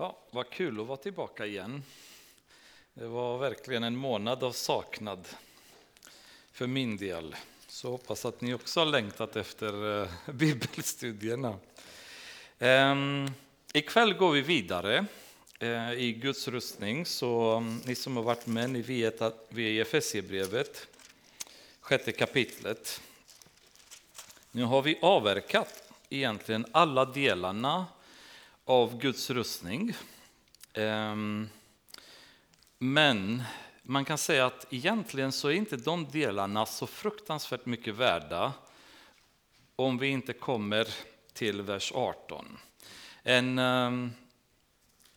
Ja, vad kul att vara tillbaka igen. Det var verkligen en månad av saknad för min del. Så hoppas att ni också har längtat efter eh, bibelstudierna. Ehm, ikväll går vi vidare eh, i Guds rustning. Så mm, ni som har varit med, ni vet att vi är i Efesierbrevet, sjätte kapitlet. Nu har vi avverkat egentligen alla delarna av Guds rustning. Ehm, men man kan säga att egentligen så är inte de delarna så fruktansvärt mycket värda om vi inte kommer till vers 18. En ehm,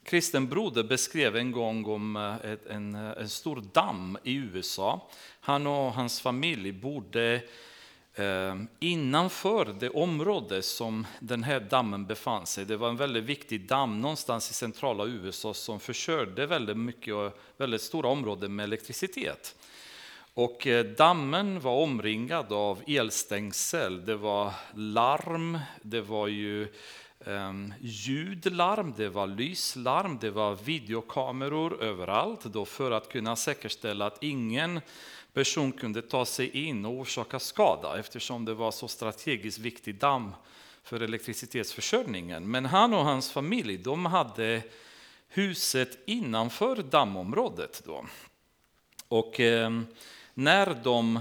kristen broder beskrev en gång om eh, en, eh, en stor damm i USA. Han och hans familj bodde Ehm, innanför det område som den här dammen befann sig. Det var en väldigt viktig damm någonstans i centrala USA som försörjde väldigt mycket väldigt stora områden med elektricitet. Och eh, dammen var omringad av elstängsel, det var larm, det var ju ehm, ljudlarm, det var lyslarm, det var videokameror överallt då för att kunna säkerställa att ingen person kunde ta sig in och orsaka skada eftersom det var så strategiskt viktig damm för elektricitetsförsörjningen. Men han och hans familj de hade huset innanför dammområdet. Då. Och eh, när de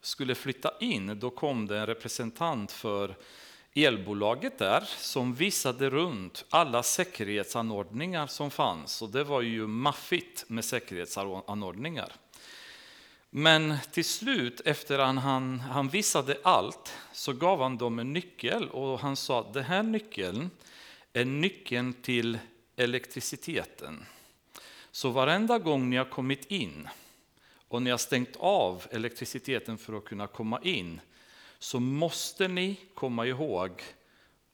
skulle flytta in då kom det en representant för elbolaget där som visade runt alla säkerhetsanordningar som fanns. Och det var ju maffigt med säkerhetsanordningar. Men till slut, efter att han, han visade allt, så gav han dem en nyckel och han sa att den här nyckeln är nyckeln till elektriciteten. Så varenda gång ni har kommit in och ni har stängt av elektriciteten för att kunna komma in så måste ni komma ihåg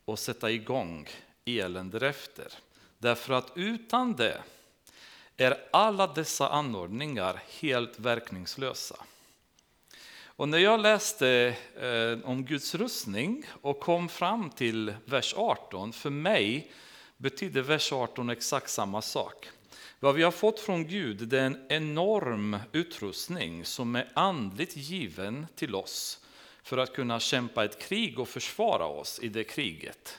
och sätta igång elen därefter. Därför att utan det är alla dessa anordningar helt verkningslösa. Och när jag läste eh, om Guds rustning och kom fram till vers 18, för mig betyder vers 18 exakt samma sak. Vad vi har fått från Gud det är en enorm utrustning som är andligt given till oss för att kunna kämpa ett krig och försvara oss i det kriget.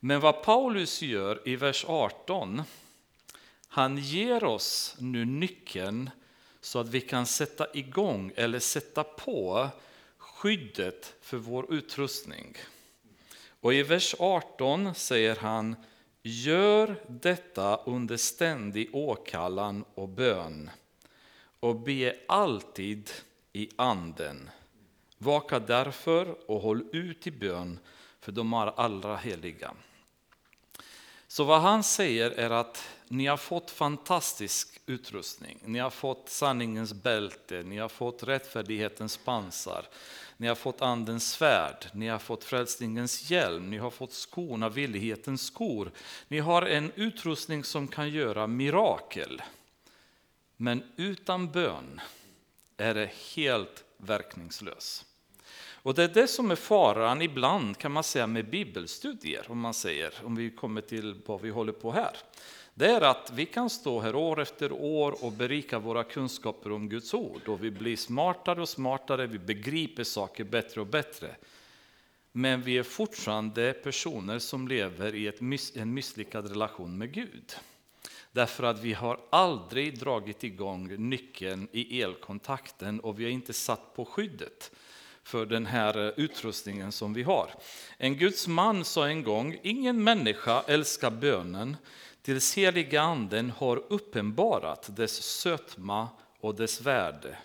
Men vad Paulus gör i vers 18 han ger oss nu nyckeln så att vi kan sätta igång eller sätta på skyddet för vår utrustning. Och i vers 18 säger han Gör detta under ständig åkallan och bön och be alltid i anden. Vaka därför och håll ut i bön för de allra heliga. Så vad han säger är att ni har fått fantastisk utrustning. Ni har fått sanningens bälte, ni har fått rättfärdighetens pansar, ni har fått andens svärd, ni har fått frälsningens hjälm, ni har fått skorna, villighetens skor. Ni har en utrustning som kan göra mirakel. Men utan bön är det helt verkningslös. Och det är det som är faran ibland kan man säga med bibelstudier, om man säger, om vi kommer till vad vi håller på här. Det är att vi kan stå här år efter år och berika våra kunskaper om Guds ord och vi blir smartare och smartare, vi begriper saker bättre och bättre. Men vi är fortfarande personer som lever i ett, en misslyckad relation med Gud. Därför att vi har aldrig dragit igång nyckeln i elkontakten och vi har inte satt på skyddet för den här eh, utrustningen som vi har. En Guds man sa en gång, ingen människa älskar bönen tills heliga anden har uppenbarat dess sötma och dess värde.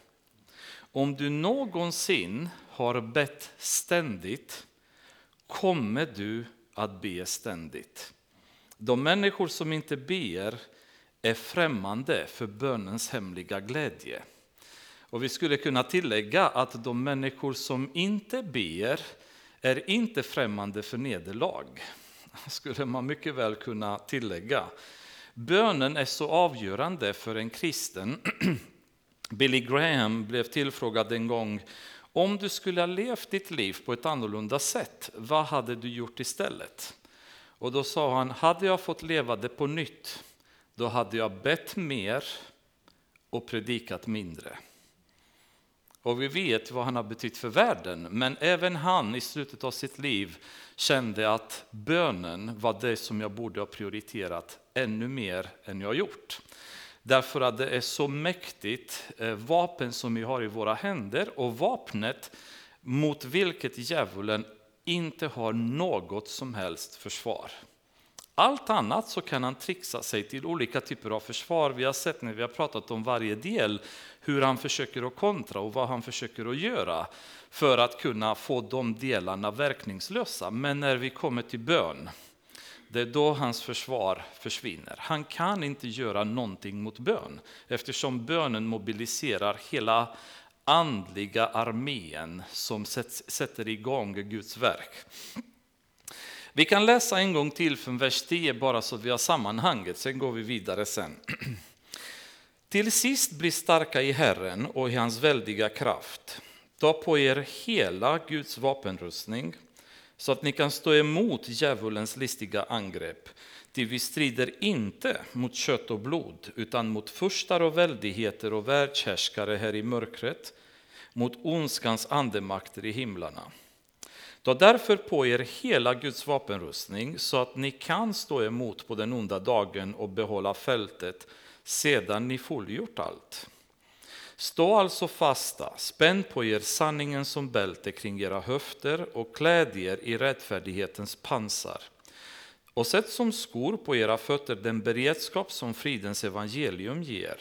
Om du någonsin har bett ständigt kommer du att be ständigt. De människor som inte ber är främmande för bönens hemliga glädje. Och vi skulle kunna tillägga att de människor som inte ber är inte främmande för nederlag. skulle man mycket väl kunna tillägga. Bönen är så avgörande för en kristen. Billy Graham blev tillfrågad en gång om du skulle ha levt ditt liv på ett annorlunda sätt, vad hade du gjort istället? Och då sa han, hade jag fått leva det på nytt, då hade jag bett mer och predikat mindre. Och vi vet vad han har betytt för världen, men även han i slutet av sitt liv kände att bönen var det som jag borde ha prioriterat ännu mer än jag gjort. Därför att det är så mäktigt eh, vapen som vi har i våra händer och vapnet mot vilket djävulen inte har något som helst försvar. Allt annat så kan han trixa sig till olika typer av försvar. Vi har sett när vi har pratat om varje del hur han försöker att kontra och vad han försöker att göra för att kunna få de delarna verkningslösa. Men när vi kommer till bön, det är då hans försvar försvinner. Han kan inte göra någonting mot bön eftersom bönen mobiliserar hela andliga armén som sätter igång Guds verk. Vi kan läsa en gång till från vers 10 bara så att vi har sammanhanget, sen går vi vidare sen. Till sist bli starka i Herren och i hans väldiga kraft. Ta på er hela Guds vapenrustning så att ni kan stå emot djävulens listiga angrepp. Ty vi strider inte mot kött och blod utan mot furstar och väldigheter och världshärskare här i mörkret, mot ondskans andemakter i himlarna. Ta därför på er hela Guds vapenrustning så att ni kan stå emot på den onda dagen och behålla fältet sedan ni fullgjort allt. Stå alltså fasta, spänn på er sanningen som bälte kring era höfter och kläd er i rättfärdighetens pansar. Och sätt som skor på era fötter den beredskap som fridens evangelium ger.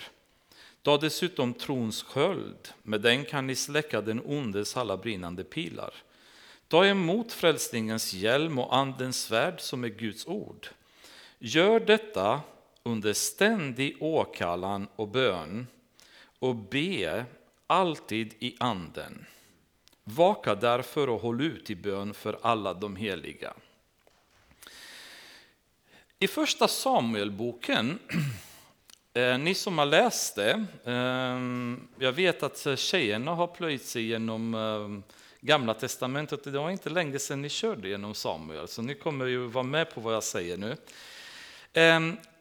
Ta dessutom trons sköld, med den kan ni släcka den ondes alla brinnande pilar. Ta emot frälsningens hjälm och andens svärd som är Guds ord. Gör detta under ständig åkallan och bön och be alltid i anden. Vaka därför och håll ut i bön för alla de heliga. I första Samuelboken, eh, ni som har läst det, eh, jag vet att tjejerna har plöjt sig genom eh, Gamla testamentet, det var inte länge sedan ni körde genom Samuel, så ni kommer ju vara med på vad jag säger nu.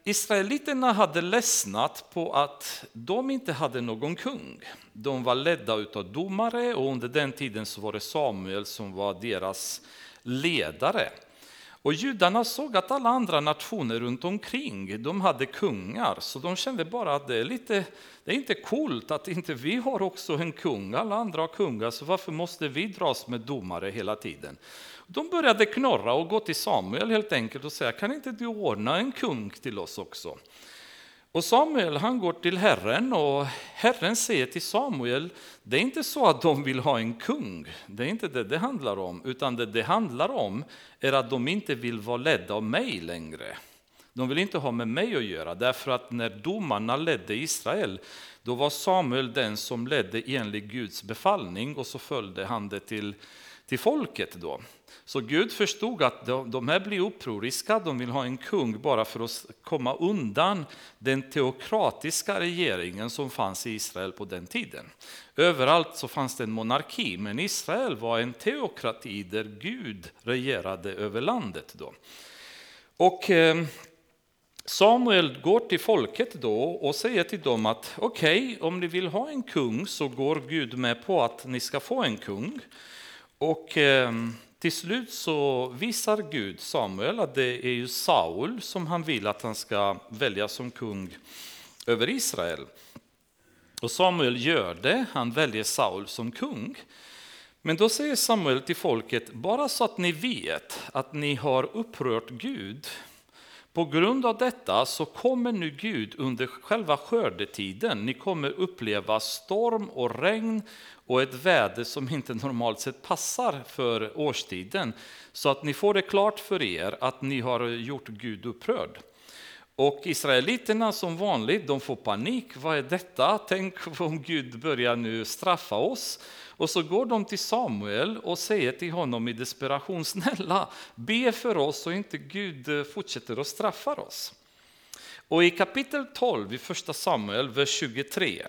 Israeliterna hade ledsnat på att de inte hade någon kung. De var ledda av domare och under den tiden så var det Samuel som var deras ledare. Och judarna såg att alla andra nationer runt omkring de hade kungar, så de kände bara att det är, lite, det är inte coolt att inte vi har också en kung. Alla andra har kungar, så varför måste vi dras med domare hela tiden? De började knorra och gå till Samuel helt enkelt och säga, kan inte du ordna en kung till oss också? Och Samuel han går till Herren och Herren säger till Samuel, det är inte så att de vill ha en kung, det är inte det det handlar om, utan det det handlar om är att de inte vill vara ledda av mig längre. De vill inte ha med mig att göra, därför att när domarna ledde Israel, då var Samuel den som ledde enligt Guds befallning och så följde han det till, till folket. då. Så Gud förstod att de här blir upproriska, de vill ha en kung bara för att komma undan den teokratiska regeringen som fanns i Israel på den tiden. Överallt så fanns det en monarki, men Israel var en teokrati där Gud regerade över landet. Då. Och eh, Samuel går till folket då och säger till dem att okej, okay, om ni vill ha en kung så går Gud med på att ni ska få en kung. Och eh, till slut så visar Gud Samuel att det är ju Saul som han vill att han ska välja som kung över Israel. Och Samuel gör det, han väljer Saul som kung. Men då säger Samuel till folket, bara så att ni vet att ni har upprört Gud. På grund av detta så kommer nu Gud under själva skördetiden, ni kommer uppleva storm och regn och ett väder som inte normalt sett passar för årstiden. Så att ni får det klart för er att ni har gjort Gud upprörd. Och israeliterna som vanligt, de får panik. Vad är detta? Tänk om Gud börjar nu straffa oss. Och så går de till Samuel och säger till honom i desperation, snälla be för oss så inte Gud eh, fortsätter att straffa oss. Och i kapitel 12 i första Samuel, vers 23,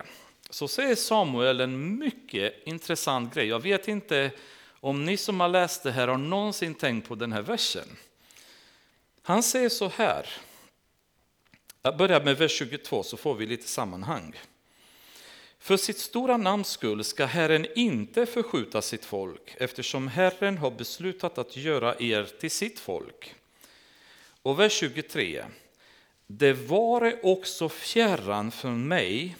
så säger Samuel en mycket intressant grej. Jag vet inte om ni som har läst det här har någonsin tänkt på den här versen. Han säger så här. Jag börjar med vers 22 så får vi lite sammanhang. För sitt stora namns skull ska Herren inte förskjuta sitt folk eftersom Herren har beslutat att göra er till sitt folk. Och vers 23. Det vare också fjärran från mig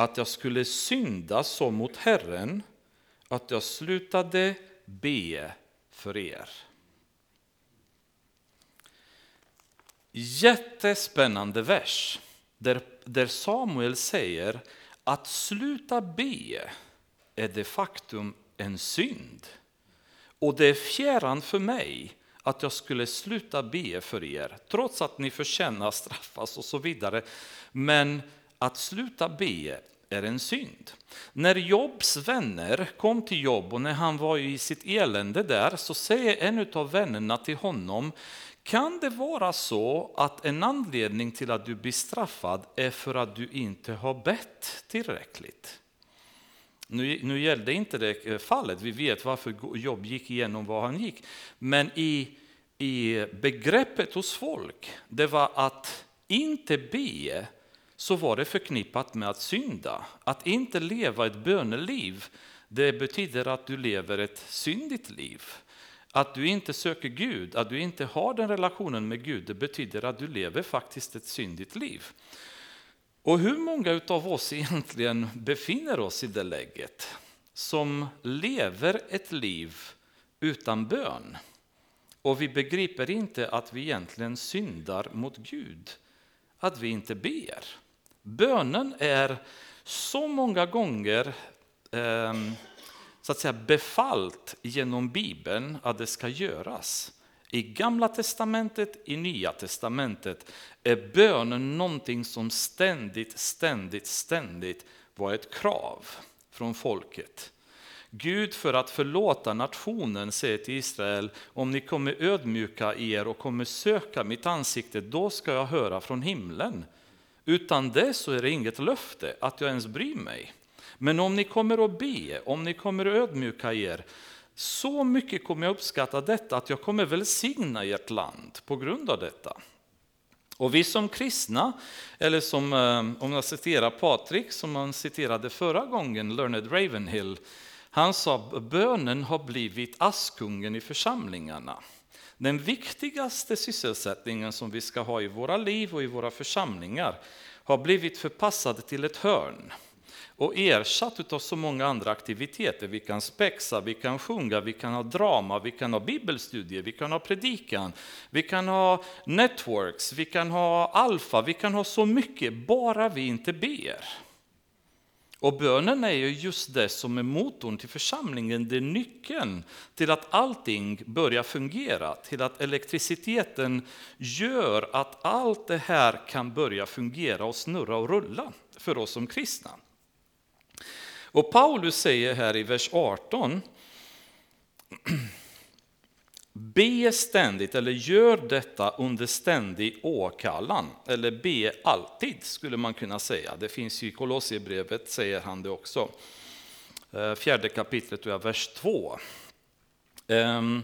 att jag skulle synda så mot Herren att jag slutade be för er. Jättespännande vers där, där Samuel säger att sluta be är de facto en synd. Och det är fjärran för mig att jag skulle sluta be för er, trots att ni förtjänar straffas och så vidare. Men att sluta be är en synd. När Jobs vänner kom till Job och när han var i sitt elände där så säger en av vännerna till honom kan det vara så att en anledning till att du blir straffad är för att du inte har bett tillräckligt? Nu, nu gällde inte det eh, fallet, vi vet varför Job gick igenom vad han gick. Men i, i begreppet hos folk, det var att inte be så var det förknippat med att synda. Att inte leva ett böneliv, det betyder att du lever ett syndigt liv. Att du inte söker Gud, att du inte har den relationen med Gud, det betyder att du lever faktiskt ett syndigt liv. Och hur många av oss egentligen befinner oss i det läget? Som lever ett liv utan bön. Och vi begriper inte att vi egentligen syndar mot Gud. Att vi inte ber. Bönen är så många gånger eh, så att säga befallt genom Bibeln att det ska göras. I Gamla testamentet, i Nya testamentet är bönen någonting som ständigt, ständigt, ständigt var ett krav från folket. Gud för att förlåta nationen säger till Israel, om ni kommer ödmjuka er och kommer söka mitt ansikte, då ska jag höra från himlen. Utan det så är det inget löfte att jag ens bryr mig. Men om ni kommer att be, om ni kommer att ödmjuka er, så mycket kommer jag uppskatta detta att jag kommer välsigna ert land på grund av detta. Och vi som kristna, eller som eh, om jag citerar Patrik som han citerade förra gången, Learned Ravenhill, han sa bönen har blivit askungen i församlingarna. Den viktigaste sysselsättningen som vi ska ha i våra liv och i våra församlingar har blivit förpassad till ett hörn och ersatt av så många andra aktiviteter. Vi kan spexa, vi kan sjunga, vi kan ha drama, vi kan ha bibelstudier, vi kan ha predikan, vi kan ha networks, vi kan ha alfa, vi kan ha så mycket, bara vi inte ber. Och bönen är ju just det som är motorn till församlingen, det är nyckeln till att allting börjar fungera, till att elektriciteten gör att allt det här kan börja fungera och snurra och rulla för oss som kristna. Och Paulus säger här i vers 18, Be ständigt, eller gör detta under ständig åkallan, eller be alltid skulle man kunna säga. Det finns ju i Kolosserbrevet, säger han det också. Eh, fjärde kapitlet, vers 2. Ehm,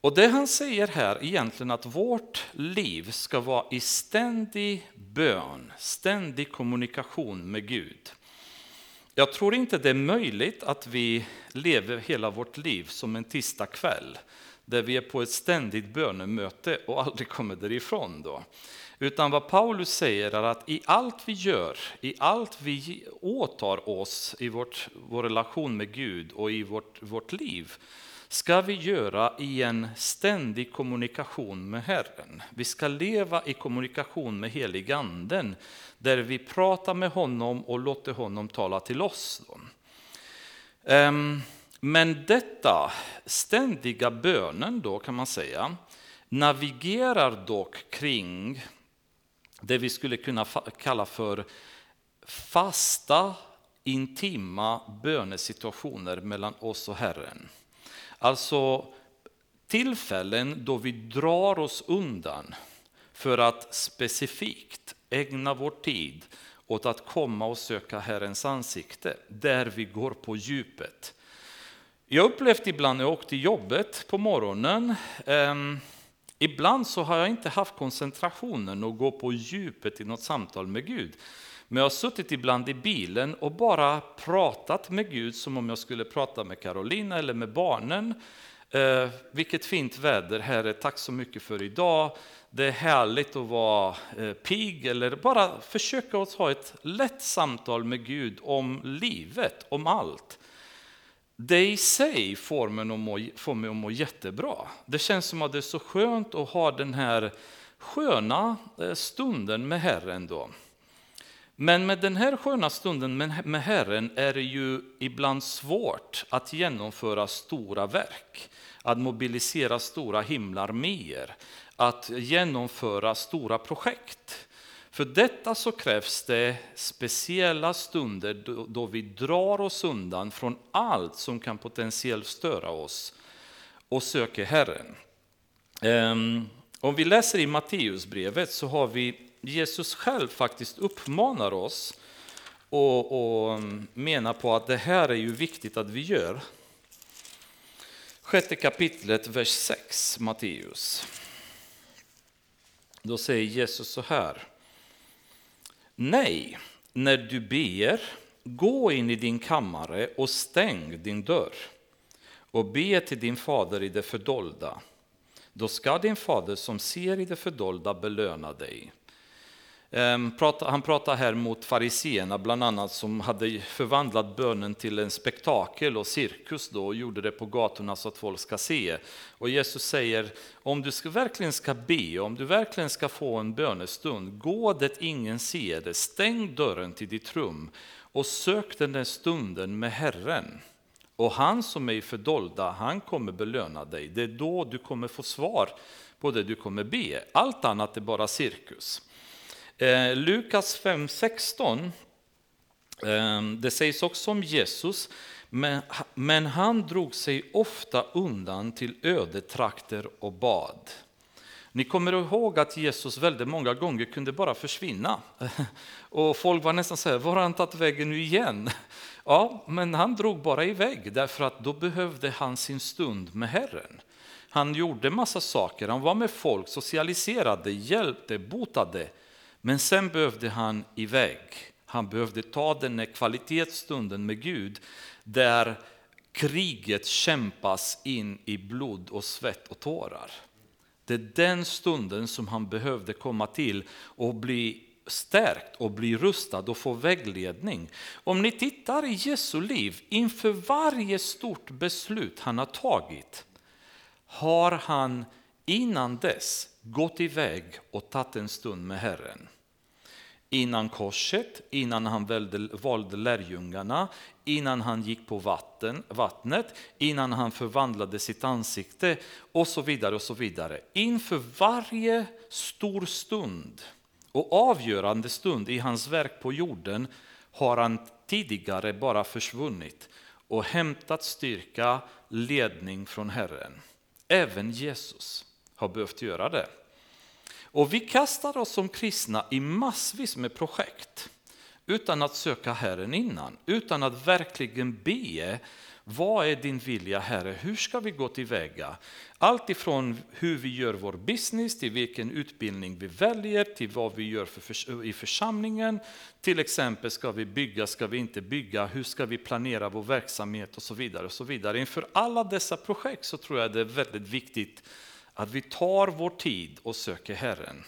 och det han säger här egentligen att vårt liv ska vara i ständig bön, ständig kommunikation med Gud. Jag tror inte det är möjligt att vi lever hela vårt liv som en tisdagkväll där vi är på ett ständigt bönemöte och aldrig kommer därifrån. Då. Utan vad Paulus säger är att i allt vi gör, i allt vi åtar oss i vårt, vår relation med Gud och i vårt, vårt liv, ska vi göra i en ständig kommunikation med Herren. Vi ska leva i kommunikation med heliganden, där vi pratar med honom och låter honom tala till oss. Ehm, men detta ständiga bönen då kan man säga, navigerar dock kring det vi skulle kunna kalla för fasta, intima bönesituationer mellan oss och Herren. Alltså tillfällen då vi drar oss undan för att specifikt ägna vår tid åt att komma och söka Herrens ansikte, där vi går på djupet. Jag upplevt ibland när jag åkte till jobbet på morgonen, eh, Ibland så har jag inte haft koncentrationen att gå på djupet i något samtal med Gud. Men jag har suttit ibland i bilen och bara pratat med Gud som om jag skulle prata med Carolina eller med barnen. Eh, vilket fint väder, Herre, tack så mycket för idag. Det är härligt att vara eh, eller bara försöka att ha ett lätt samtal med Gud om livet, om allt. Det i sig får mig, att må, får mig att må jättebra. Det känns som att det är så skönt att ha den här sköna eh, stunden med Herren. Då. Men med den här sköna stunden med Herren är det ju ibland svårt att genomföra stora verk, att mobilisera stora himlar mer, att genomföra stora projekt. För detta så krävs det speciella stunder då vi drar oss undan från allt som kan potentiellt störa oss och söker Herren. Ehm, om vi läser i Matteusbrevet så har vi Jesus själv faktiskt uppmanar oss och, och mm, menar på att det här är ju viktigt att vi gör. Sjätte kapitlet, vers 6, Matteus. Då säger Jesus så här. Nej, när du ber, gå in i din kammare och stäng din dörr och be till din fader i det fördolda. Då ska din fader som ser i det fördolda belöna dig. Ehm, han pratar här mot fariseerna bland annat som hade förvandlat bönen till en spektakel och cirkus då och gjorde det på gatorna så att folk ska se. Och Jesus säger, om du ska, verkligen ska be, om du verkligen ska få en bönestund, gå det ingen ser det, stäng dörren till ditt rum och sök den där stunden med Herren. Och han som är i fördolda, han kommer belöna dig. Det är då du kommer få svar på det du kommer be. Allt annat är bara cirkus. Eh, Lukas 5.16, eh, det sägs också om Jesus, men, men han drog sig ofta undan till ödetrakter och bad. Ni kommer ihåg att Jesus väldigt många gånger kunde bara försvinna. Och folk var nästan så här, var har han tagit vägen nu igen? Ja, men han drog bara iväg därför att då behövde han sin stund med Herren. Han gjorde massa saker, han var med folk, socialiserade, hjälpte, botade. Men sen behövde han iväg. Han behövde ta den här kvalitetsstunden med Gud där kriget kämpas in i blod och svett och tårar. Det är den stunden som han behövde komma till och bli stärkt och bli rustad och få vägledning. Om ni tittar i Jesu liv, inför varje stort beslut han har tagit har han innan dess gått iväg och tagit en stund med Herren innan korset, innan han valde, valde lärjungarna, innan han gick på vatten, vattnet, innan han förvandlade sitt ansikte och så vidare. och så vidare. Inför varje stor stund och avgörande stund i hans verk på jorden har han tidigare bara försvunnit och hämtat styrka, ledning från Herren. Även Jesus har behövt göra det. Och vi kastar oss som kristna i massvis med projekt utan att söka Herren innan, utan att verkligen be vad är din vilja Herre? Hur ska vi gå tillväga? Allt ifrån hur vi gör vår business, till vilken utbildning vi väljer, till vad vi gör för, i församlingen. Till exempel, ska vi bygga, ska vi inte bygga? Hur ska vi planera vår verksamhet? och så vidare. Och så vidare. Inför alla dessa projekt så tror jag det är väldigt viktigt att vi tar vår tid och söker Herren.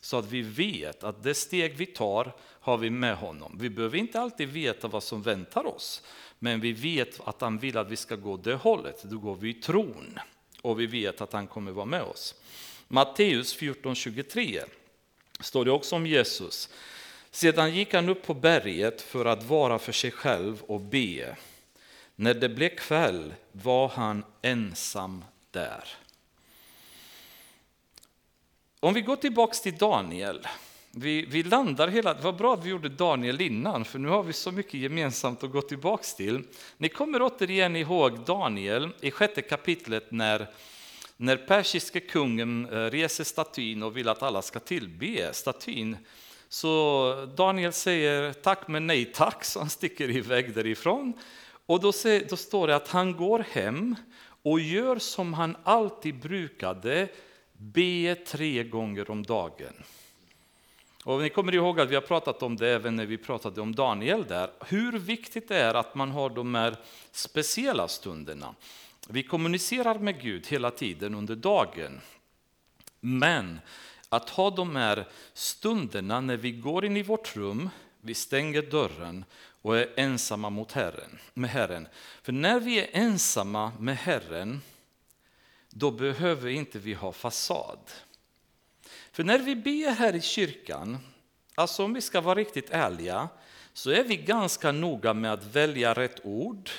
Så att vi vet att det steg vi tar har vi med honom. Vi behöver inte alltid veta vad som väntar oss. Men vi vet att han vill att vi ska gå det hållet. Då går vi i tron. Och vi vet att han kommer vara med oss. Matteus 14.23 står det också om Jesus. Sedan gick han upp på berget för att vara för sig själv och be. När det blev kväll var han ensam där. Om vi går tillbaks till Daniel. Vi, vi landar hela, det var bra att vi gjorde Daniel innan, för nu har vi så mycket gemensamt att gå tillbaks till. Ni kommer återigen ihåg Daniel i sjätte kapitlet när, när persiske kungen eh, reser statyn och vill att alla ska tillbe statyn. Så Daniel säger tack men nej tack, så han sticker iväg därifrån. Och då, då står det att han går hem och gör som han alltid brukade, be tre gånger om dagen. Och ni kommer ihåg att vi har pratat om det även när vi pratade om Daniel där, hur viktigt det är att man har de här speciella stunderna. Vi kommunicerar med Gud hela tiden under dagen. Men att ha de här stunderna när vi går in i vårt rum, vi stänger dörren och är ensamma mot Herren, med Herren. För när vi är ensamma med Herren, då behöver inte vi ha fasad. För när vi ber här i kyrkan, alltså om vi ska vara riktigt ärliga, så är vi ganska noga med att välja rätt ord,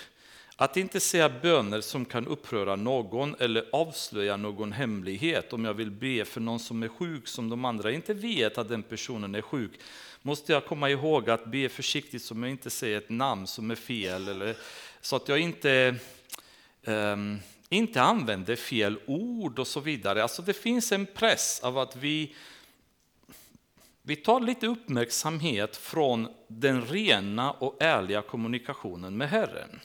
att inte säga böner som kan uppröra någon eller avslöja någon hemlighet. Om jag vill be för någon som är sjuk som de andra inte vet att den personen är sjuk, måste jag komma ihåg att be försiktigt så jag inte säger ett namn som är fel, eller, så att jag inte um, inte använder fel ord och så vidare. Alltså det finns en press av att vi, vi tar lite uppmärksamhet från den rena och ärliga kommunikationen med Herren.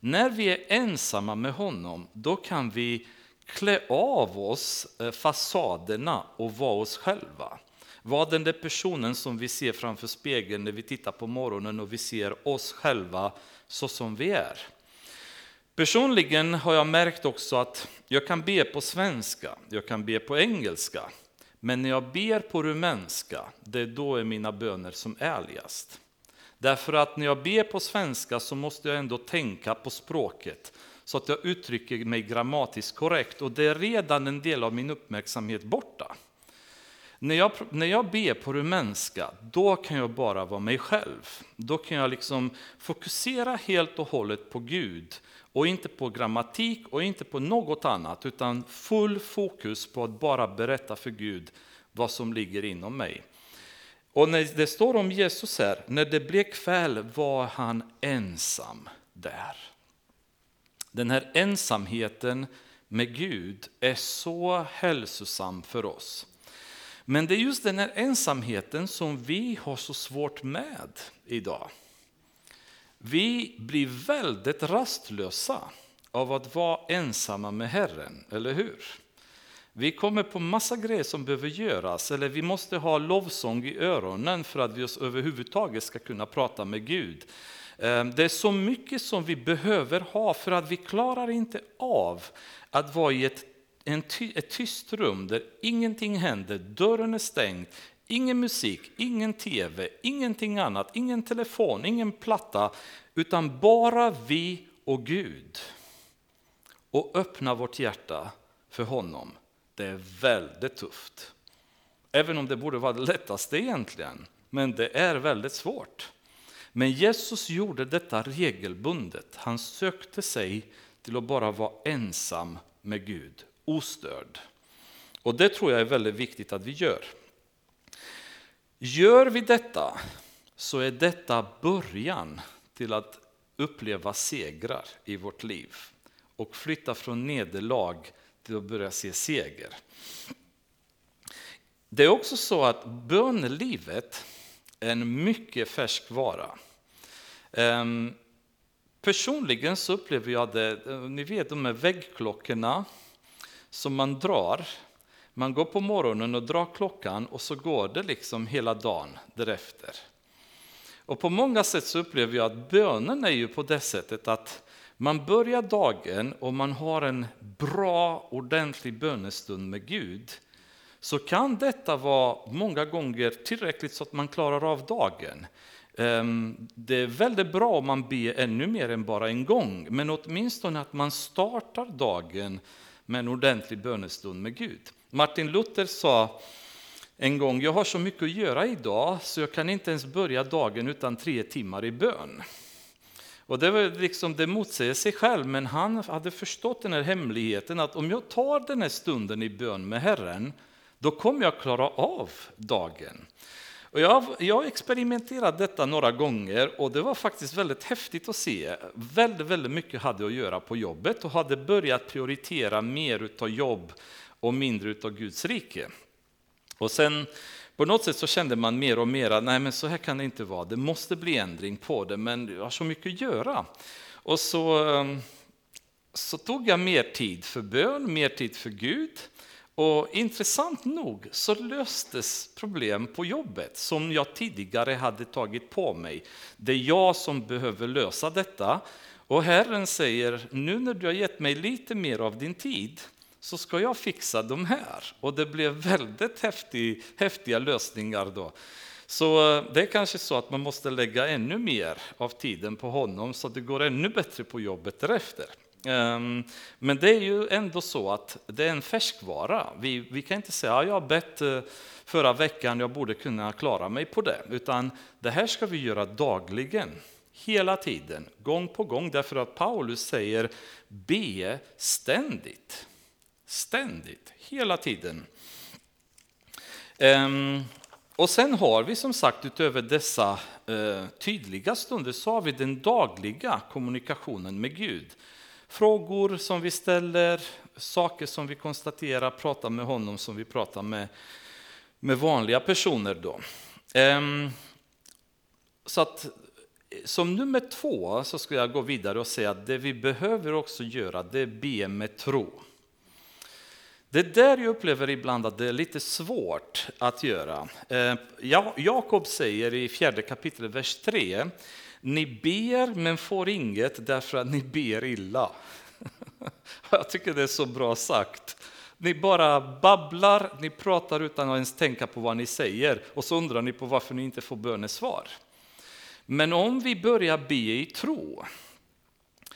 När vi är ensamma med honom, då kan vi klä av oss eh, fasaderna och vara oss själva. Var den där personen som vi ser framför spegeln när vi tittar på morgonen och vi ser oss själva så som vi är. Personligen har jag märkt också att jag kan be på svenska, jag kan be på engelska, men när jag ber på rumänska, det är då är mina böner som ärligast. Därför att när jag ber på svenska så måste jag ändå tänka på språket så att jag uttrycker mig grammatiskt korrekt och det är redan en del av min uppmärksamhet borta. När jag, när jag ber på rumänska, då kan jag bara vara mig själv. Då kan jag liksom fokusera helt och hållet på Gud och inte på grammatik och inte på något annat, utan full fokus på att bara berätta för Gud vad som ligger inom mig. Och när det står om Jesus här, när det blev kväll var han ensam där. Den här ensamheten med Gud är så hälsosam för oss. Men det är just den här ensamheten som vi har så svårt med idag. Vi blir väldigt rastlösa av att vara ensamma med Herren, eller hur? Vi kommer på massa grejer som behöver göras, eller vi måste ha lovsång i öronen för att vi överhuvudtaget ska kunna prata med Gud. Ehm, det är så mycket som vi behöver ha för att vi klarar inte av att vara i ett, en ty, ett tyst rum där ingenting händer, dörren är stängd, ingen musik, ingen tv, ingenting annat, ingen telefon, ingen platta, utan bara vi och Gud. Och öppna vårt hjärta för honom. Det är väldigt tufft. Även om det borde vara det lättaste egentligen. Men det är väldigt svårt. Men Jesus gjorde detta regelbundet. Han sökte sig till att bara vara ensam med Gud, ostörd. Och det tror jag är väldigt viktigt att vi gör. Gör vi detta så är detta början till att uppleva segrar i vårt liv och flytta från nederlag till att börja se seger. Det är också så att bönelivet är en mycket färsk vara. Ehm, personligen så upplever jag det, ni vet de här väggklockorna som man drar. Man går på morgonen och drar klockan och så går det liksom hela dagen därefter. Och på många sätt så upplever jag att bönen är ju på det sättet att man börjar dagen och man har en bra, ordentlig bönestund med Gud. Så kan detta vara många gånger tillräckligt så att man klarar av dagen. Ehm, det är väldigt bra om man ber ännu mer än bara en gång, men åtminstone att man startar dagen med en ordentlig bönestund med Gud. Martin Luther sa en gång, jag har så mycket att göra idag så jag kan inte ens börja dagen utan tre timmar i bön. Och det, var liksom, det motsäger sig själv, men han hade förstått den här hemligheten att om jag tar den här stunden i bön med Herren, då kommer jag klara av dagen. Och jag, har experimenterat detta några gånger och det var faktiskt väldigt häftigt att se. Väldigt, väldigt mycket hade att göra på jobbet och hade börjat prioritera mer av jobb och mindre av Guds rike. Och sen på något sätt så kände man mer och mer att nej men så här kan det inte vara, det måste bli ändring på det, men jag har så mycket att göra. Och så, ehm, så tog jag mer tid för bön, mer tid för Gud. Och intressant nog så löstes problem på jobbet som jag tidigare hade tagit på mig. Det är jag som behöver lösa detta. Och Herren säger, nu när du har gett mig lite mer av din tid så ska jag fixa de här. Och det blev väldigt häftig, häftiga lösningar då. Så eh, det är kanske så att man måste lägga ännu mer av tiden på honom så att det går ännu bättre på jobbet därefter. Ehm, men det är ju ändå så att det är en färskvara. Vi, vi kan inte säga att jag har bett eh, förra veckan, jag borde kunna klara mig på det. Utan det här ska vi göra dagligen, hela tiden, gång på gång. Därför att Paulus säger be ständigt. Ständigt, hela tiden. Ehm, och sen har vi som sagt utöver dessa eh, tydliga stunder så har vi den dagliga kommunikationen med Gud. Frågor som vi ställer, saker som vi konstaterar, pratar med honom som vi pratar med, med vanliga personer. Då. Ehm, så att som nummer två så ska jag gå vidare och säga att det vi behöver också göra det är be med tro. Det är där jag upplever ibland att det är lite svårt att göra. Ehm, Jakob säger i fjärde kapitlet, vers 3 ni ber men får inget därför att ni ber illa. Jag tycker det är så bra sagt. Ni bara babblar, ni pratar utan att ens tänka på vad ni säger och så undrar ni på varför ni inte får bönesvar. Men om vi börjar be i tro,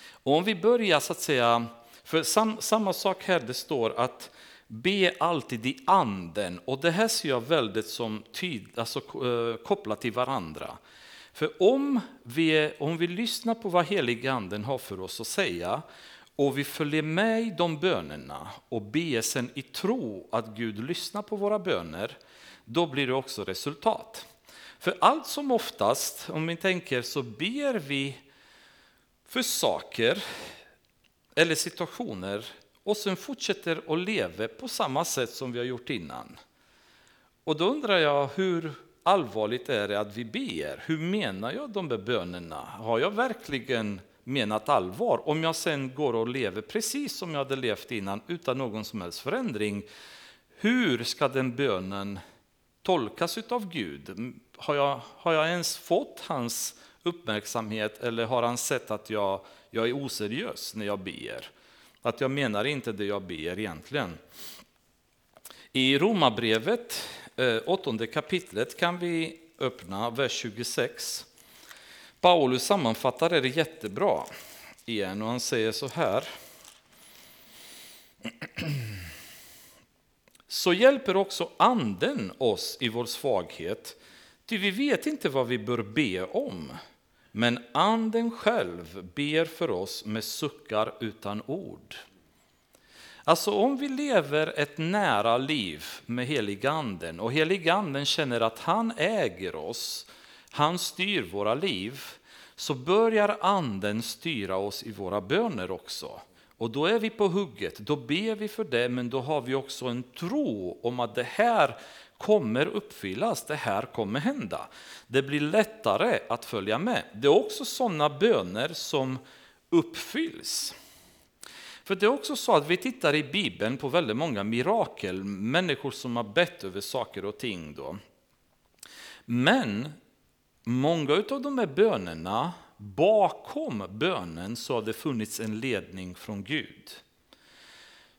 och om vi börjar så att säga, för sam, samma sak här det står att be alltid i anden och det här ser jag väldigt som tyd, alltså, eh, kopplat till varandra. För om vi, om vi lyssnar på vad heliga anden har för oss att säga och vi följer med i de bönerna och ber sen i tro att Gud lyssnar på våra böner, då blir det också resultat. För allt som oftast, om vi tänker, så ber vi för saker eller situationer och sen fortsätter att leva på samma sätt som vi har gjort innan. Och då undrar jag hur allvarligt är det att vi ber? Hur menar jag de där bönerna? Har jag verkligen menat allvar? Om jag sen går och lever precis som jag hade levt innan utan någon som helst förändring, hur ska den bönen tolkas av Gud? Har jag, har jag ens fått hans uppmärksamhet eller har han sett att jag, jag är oseriös när jag ber? Att jag menar inte det jag ber egentligen. I Romarbrevet Eh, åttonde kapitlet kan vi öppna, vers 26. Paulus sammanfattar det jättebra igen och han säger så här. Så hjälper också anden oss i vår svaghet, ty vi vet inte vad vi bör be om. Men anden själv ber för oss med suckar utan ord. Alltså om vi lever ett nära liv med heliganden och heliganden känner att han äger oss, han styr våra liv, så börjar anden styra oss i våra böner också. Och då är vi på hugget, då ber vi för det, men då har vi också en tro om att det här kommer uppfyllas, det här kommer hända. Det blir lättare att följa med. Det är också sådana böner som uppfylls. För det är också så att vi tittar i Bibeln på väldigt många mirakel, människor som har bett över saker och ting. Då. Men många av de här bönerna, bakom bönen så har det funnits en ledning från Gud.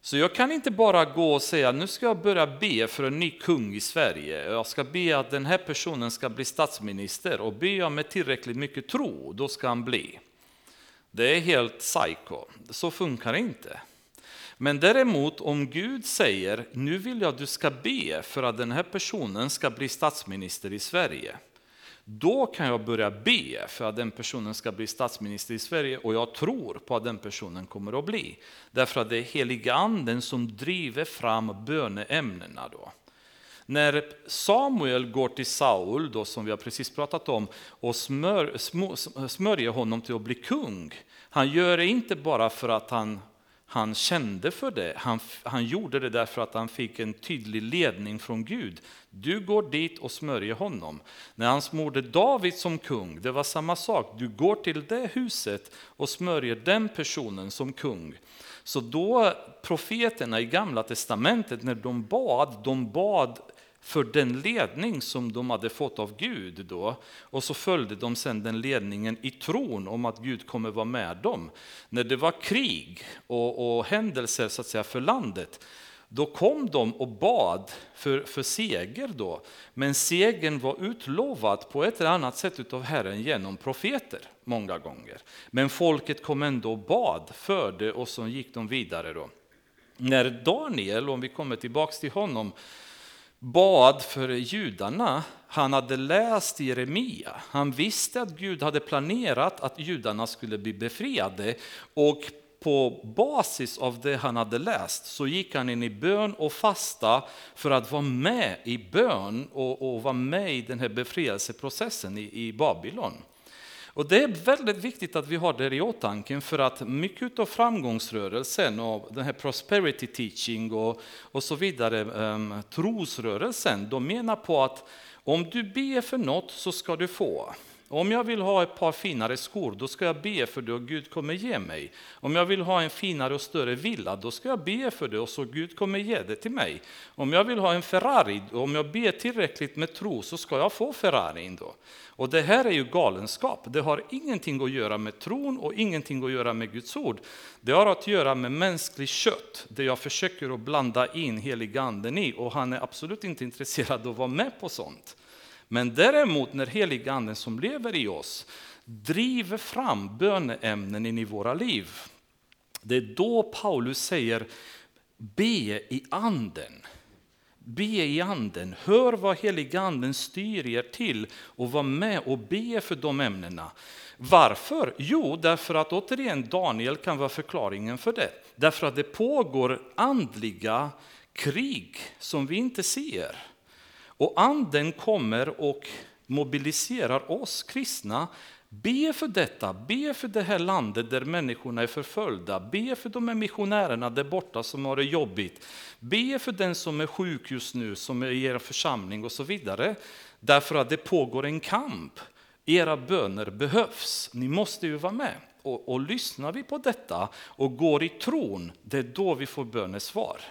Så jag kan inte bara gå och säga nu ska jag börja be för en ny kung i Sverige. Jag ska be att den här personen ska bli statsminister och ber jag med tillräckligt mycket tro, då ska han bli. Det är helt psycho. Så funkar det inte. Men däremot om Gud säger nu vill jag att du ska be för att den här personen ska bli statsminister i Sverige. Då kan jag börja be för att den personen ska bli statsminister i Sverige och jag tror på att den personen kommer att bli. Därför att det är heliga anden som driver fram böneämnena. Då. När Samuel går till Saul, då, som vi har precis pratat om, och smör, smörjer honom till att bli kung, han gör det inte bara för att han, han kände för det, han, han gjorde det därför att han fick en tydlig ledning från Gud. Du går dit och smörjer honom. När han smorde David som kung, det var samma sak. Du går till det huset och smörjer den personen som kung. Så då profeterna i gamla testamentet när de bad, de bad för den ledning som de hade fått av Gud då. Och så följde de sen den ledningen i tron om att Gud kommer vara med dem. När det var krig och, och händelser så att säga för landet, då kom de och bad för, för seger då. Men segern var utlovad på ett eller annat sätt av Herren genom profeter många gånger. Men folket kom ändå och bad för det och så gick de vidare då. När Daniel, om vi kommer tillbaka till honom, bad för judarna, han hade läst Jeremia. Han visste att Gud hade planerat att judarna skulle bli befriade och på basis av det han hade läst så gick han in i bön och fasta för att vara med i bön och, och vara med i den här befrielseprocessen i, i Babylon. Och det är väldigt viktigt att vi har det i åtanke för att mycket av framgångsrörelsen och den här prosperity teaching och, och så vidare, um, trosrörelsen, de menar på att om du ber för något så ska du få. Om jag vill ha ett par finare skor, då ska jag be för det och Gud kommer ge mig. Om jag vill ha en finare och större villa, då ska jag be för det och så Gud kommer ge det till mig. Om jag vill ha en Ferrari, om jag ber tillräckligt med tro så ska jag få Ferrarin då. Och det här är ju galenskap. Det har ingenting att göra med tron och ingenting att göra med Guds ord. Det har att göra med mänskligt kött, det jag försöker att blanda in heliganden i och han är absolut inte intresserad av att vara med på sånt. Men däremot när heliganden som lever i oss driver fram böneämnen in i våra liv, det är då Paulus säger be i anden. Be i anden, hör vad heliganden styr er till och var med och be för de ämnena. Varför? Jo, därför att återigen Daniel kan vara förklaringen för det. Därför att det pågår andliga krig som vi inte ser. Och anden kommer och mobiliserar oss kristna. Be för detta, be för det här landet där människorna är förföljda, be för de här missionärerna där borta som har det jobbigt, be för den som är sjuk just nu, som är i er församling och så vidare. Därför att det pågår en kamp. Era böner behövs, ni måste ju vara med. Och, och lyssnar vi på detta och går i tron, det är då vi får bönesvar.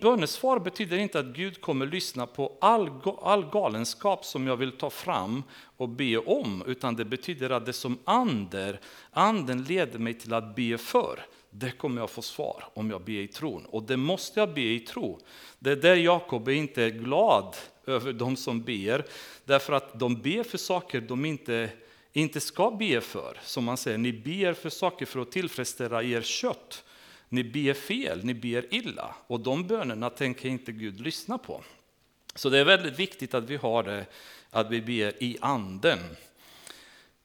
Bönesvar betyder inte att Gud kommer lyssna på all, all galenskap som jag vill ta fram och be om, utan det betyder att det som ander, anden leder mig till att be för, det kommer jag få svar om jag ber i tron. Och det måste jag be i tro. Det är där Jakob är inte glad över de som ber, därför att de ber för saker de inte, inte ska be för. Som man säger, ni ber för saker för att tillfredsställa er kött. Ni ber fel, ni ber illa. Och de bönerna tänker inte Gud lyssna på. Så det är väldigt viktigt att vi har det, att vi ber i anden.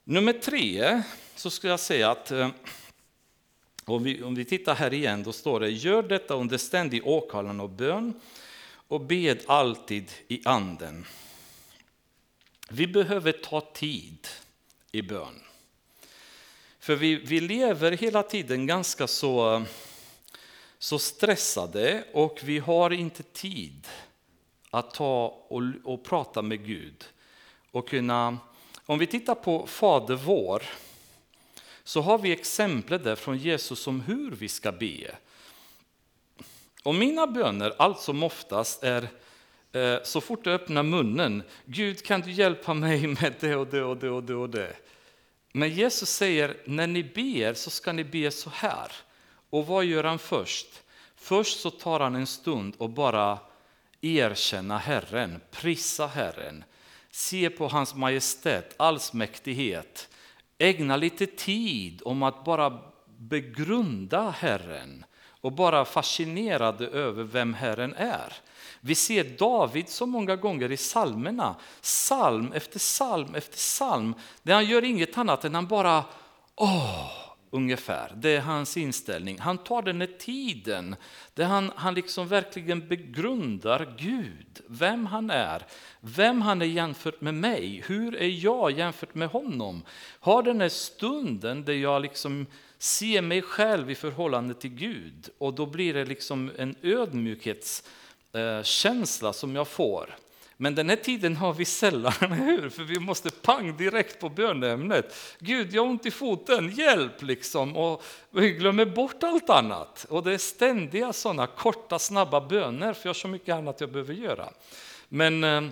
Nummer tre, så skulle jag säga att eh, om vi, om vi tittar här igen, då står det gör detta under ständig åkallan och bön och bed alltid i anden. Vi behöver ta tid i bön. För vi, vi lever hela tiden ganska så så stressade och vi har inte tid att ta och, och prata med Gud. Och kunna, om vi tittar på Fader vår så har vi exempel där från Jesus om hur vi ska be. Och mina böner allt som oftast är eh, så fort jag öppnar munnen, Gud kan du hjälpa mig med det och det och det och det och det. Men Jesus säger, när ni ber så ska ni be så här. Och vad gör han först? Först så tar han en stund och bara erkänna Herren, prisa Herren, se på hans majestät, allsmäktighet, ägna lite tid om att bara begrunda Herren och bara fascinerade över vem Herren är. Vi ser David så många gånger i psalmerna, psalm efter psalm efter psalm, där han gör inget annat än han bara åh, ungefär. Det är hans inställning. Han tar den här tiden där han, han liksom verkligen begrundar Gud, vem han är, vem han är jämfört med mig, hur är jag jämfört med honom. Har den här stunden där jag liksom ser mig själv i förhållande till Gud och då blir det liksom en ödmjukhetskänsla eh, som jag får. Men den här tiden har vi sällan, hur? För vi måste pang direkt på böneämnet. Gud, jag har ont i foten, hjälp liksom. Och vi glömmer bort allt annat. Och det är ständiga sådana korta, snabba böner, för jag har så mycket annat jag behöver göra. Men eh,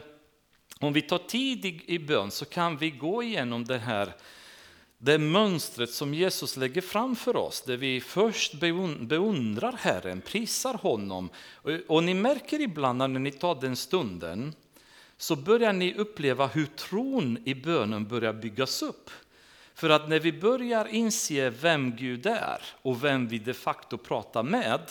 om vi tar tid i, i bön så kan vi gå igenom det här det mönstret som Jesus lägger fram för oss, där vi först beundrar Herren, prisar honom. Och, och ni märker ibland när ni tar den stunden så börjar ni uppleva hur tron i bönen börjar byggas upp. För att när vi börjar inse vem Gud är och vem vi de facto pratar med,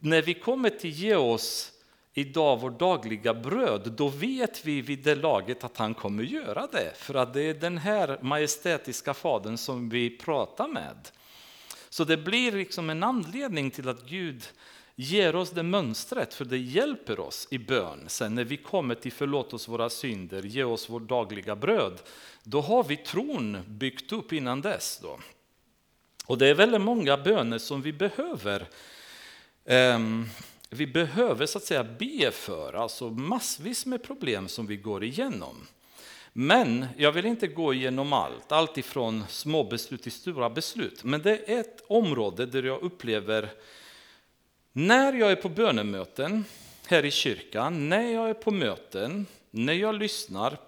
när vi kommer till ge oss idag vårt dagliga bröd, då vet vi vid det laget att han kommer göra det. För att det är den här majestätiska fadern som vi pratar med. Så det blir liksom en anledning till att Gud ger oss det mönstret, för det hjälper oss i bön. Sen när vi kommer till förlåt oss våra synder, ge oss vårt dagliga bröd, då har vi tron byggt upp innan dess. Då. Och det är väldigt många böner som vi behöver um, vi behöver så att säga be för, alltså massvis med problem som vi går igenom. Men jag vill inte gå igenom allt, allt ifrån små beslut till stora beslut. Men det är ett område där jag upplever när jag är på bönemöten här i kyrkan, när jag är på möten, när jag lyssnar,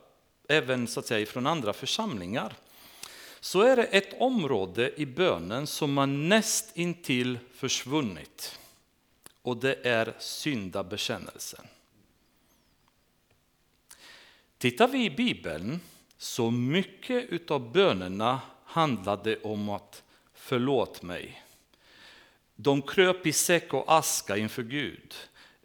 även så att säga från andra församlingar, så är det ett område i bönen som har näst intill försvunnit. Och det är syndabekännelsen. Tittar vi i Bibeln så mycket av bönerna handlade om att förlåt mig, de kröp i säck och aska inför Gud.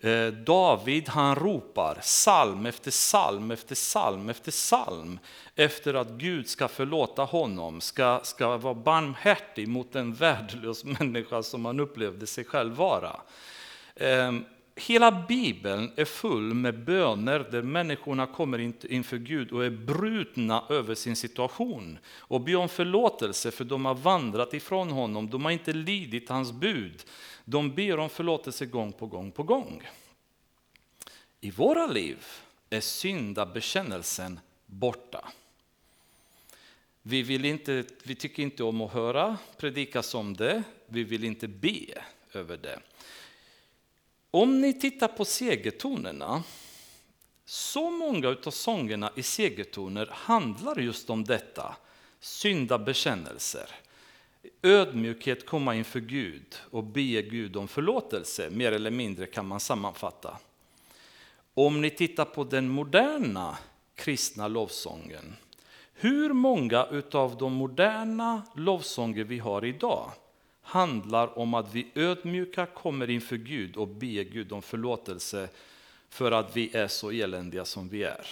Eh, David han ropar psalm efter psalm efter psalm efter psalm efter att Gud ska förlåta honom, ska, ska vara barmhärtig mot en värdelös människa som han upplevde sig själv vara. Ehm, Hela Bibeln är full med böner där människorna kommer inför Gud och är brutna över sin situation och ber om förlåtelse för de har vandrat ifrån honom, de har inte lidit hans bud. De ber om förlåtelse gång på gång på gång. I våra liv är syndabekännelsen borta. Vi, vill inte, vi tycker inte om att höra predikas om det, vi vill inte be över det. Om ni tittar på segertonerna, så många av sångerna i segertoner handlar just om detta. Syndabekännelser, ödmjukhet, komma inför Gud och be Gud om förlåtelse, mer eller mindre kan man sammanfatta. Om ni tittar på den moderna kristna lovsången, hur många av de moderna lovsånger vi har idag handlar om att vi ödmjuka kommer inför Gud och ber Gud om förlåtelse för att vi är så eländiga som vi är.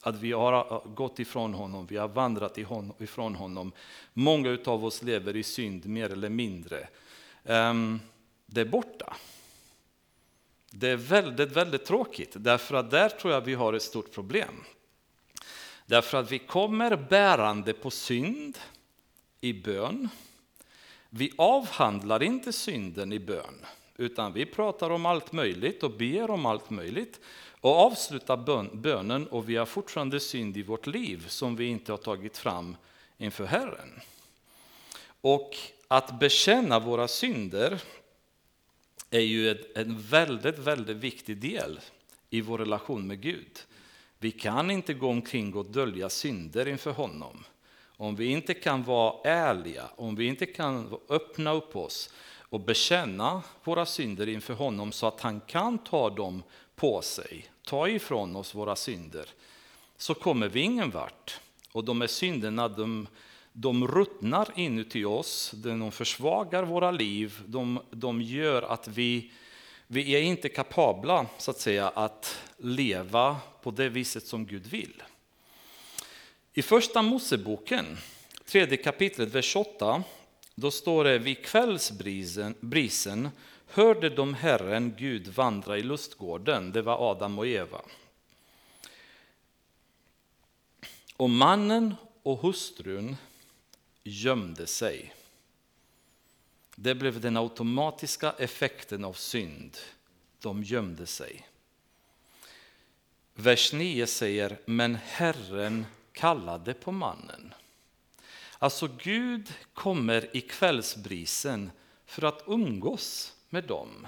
Att vi har gått ifrån honom, vi har vandrat ifrån honom. Många av oss lever i synd mer eller mindre. Ehm, det är borta. Det är väldigt, väldigt tråkigt, därför att där tror jag vi har ett stort problem. Därför att vi kommer bärande på synd i bön. Vi avhandlar inte synden i bön, utan vi pratar om allt möjligt och ber om allt möjligt och avslutar bönen och vi har fortfarande synd i vårt liv som vi inte har tagit fram inför Herren. Och att bekänna våra synder är ju en väldigt, väldigt viktig del i vår relation med Gud. Vi kan inte gå omkring och dölja synder inför honom om vi inte kan vara ärliga, om vi inte kan öppna upp oss och bekänna våra synder inför honom så att han kan ta dem på sig, ta ifrån oss våra synder, så kommer vi ingen vart. Och de här synderna, de, de ruttnar inuti oss, de försvagar våra liv, de, de gör att vi, vi är inte kapabla så att säga att leva på det viset som Gud vill. I första Moseboken, tredje kapitlet, vers 8, då står det vid kvällsbrisen hörde de Herren Gud vandra i lustgården. Det var Adam och Eva. Och mannen och hustrun gömde sig. Det blev den automatiska effekten av synd. De gömde sig. vers 9 säger, men Herren kallade på mannen. Alltså Gud kommer i kvällsbrisen för att umgås med dem.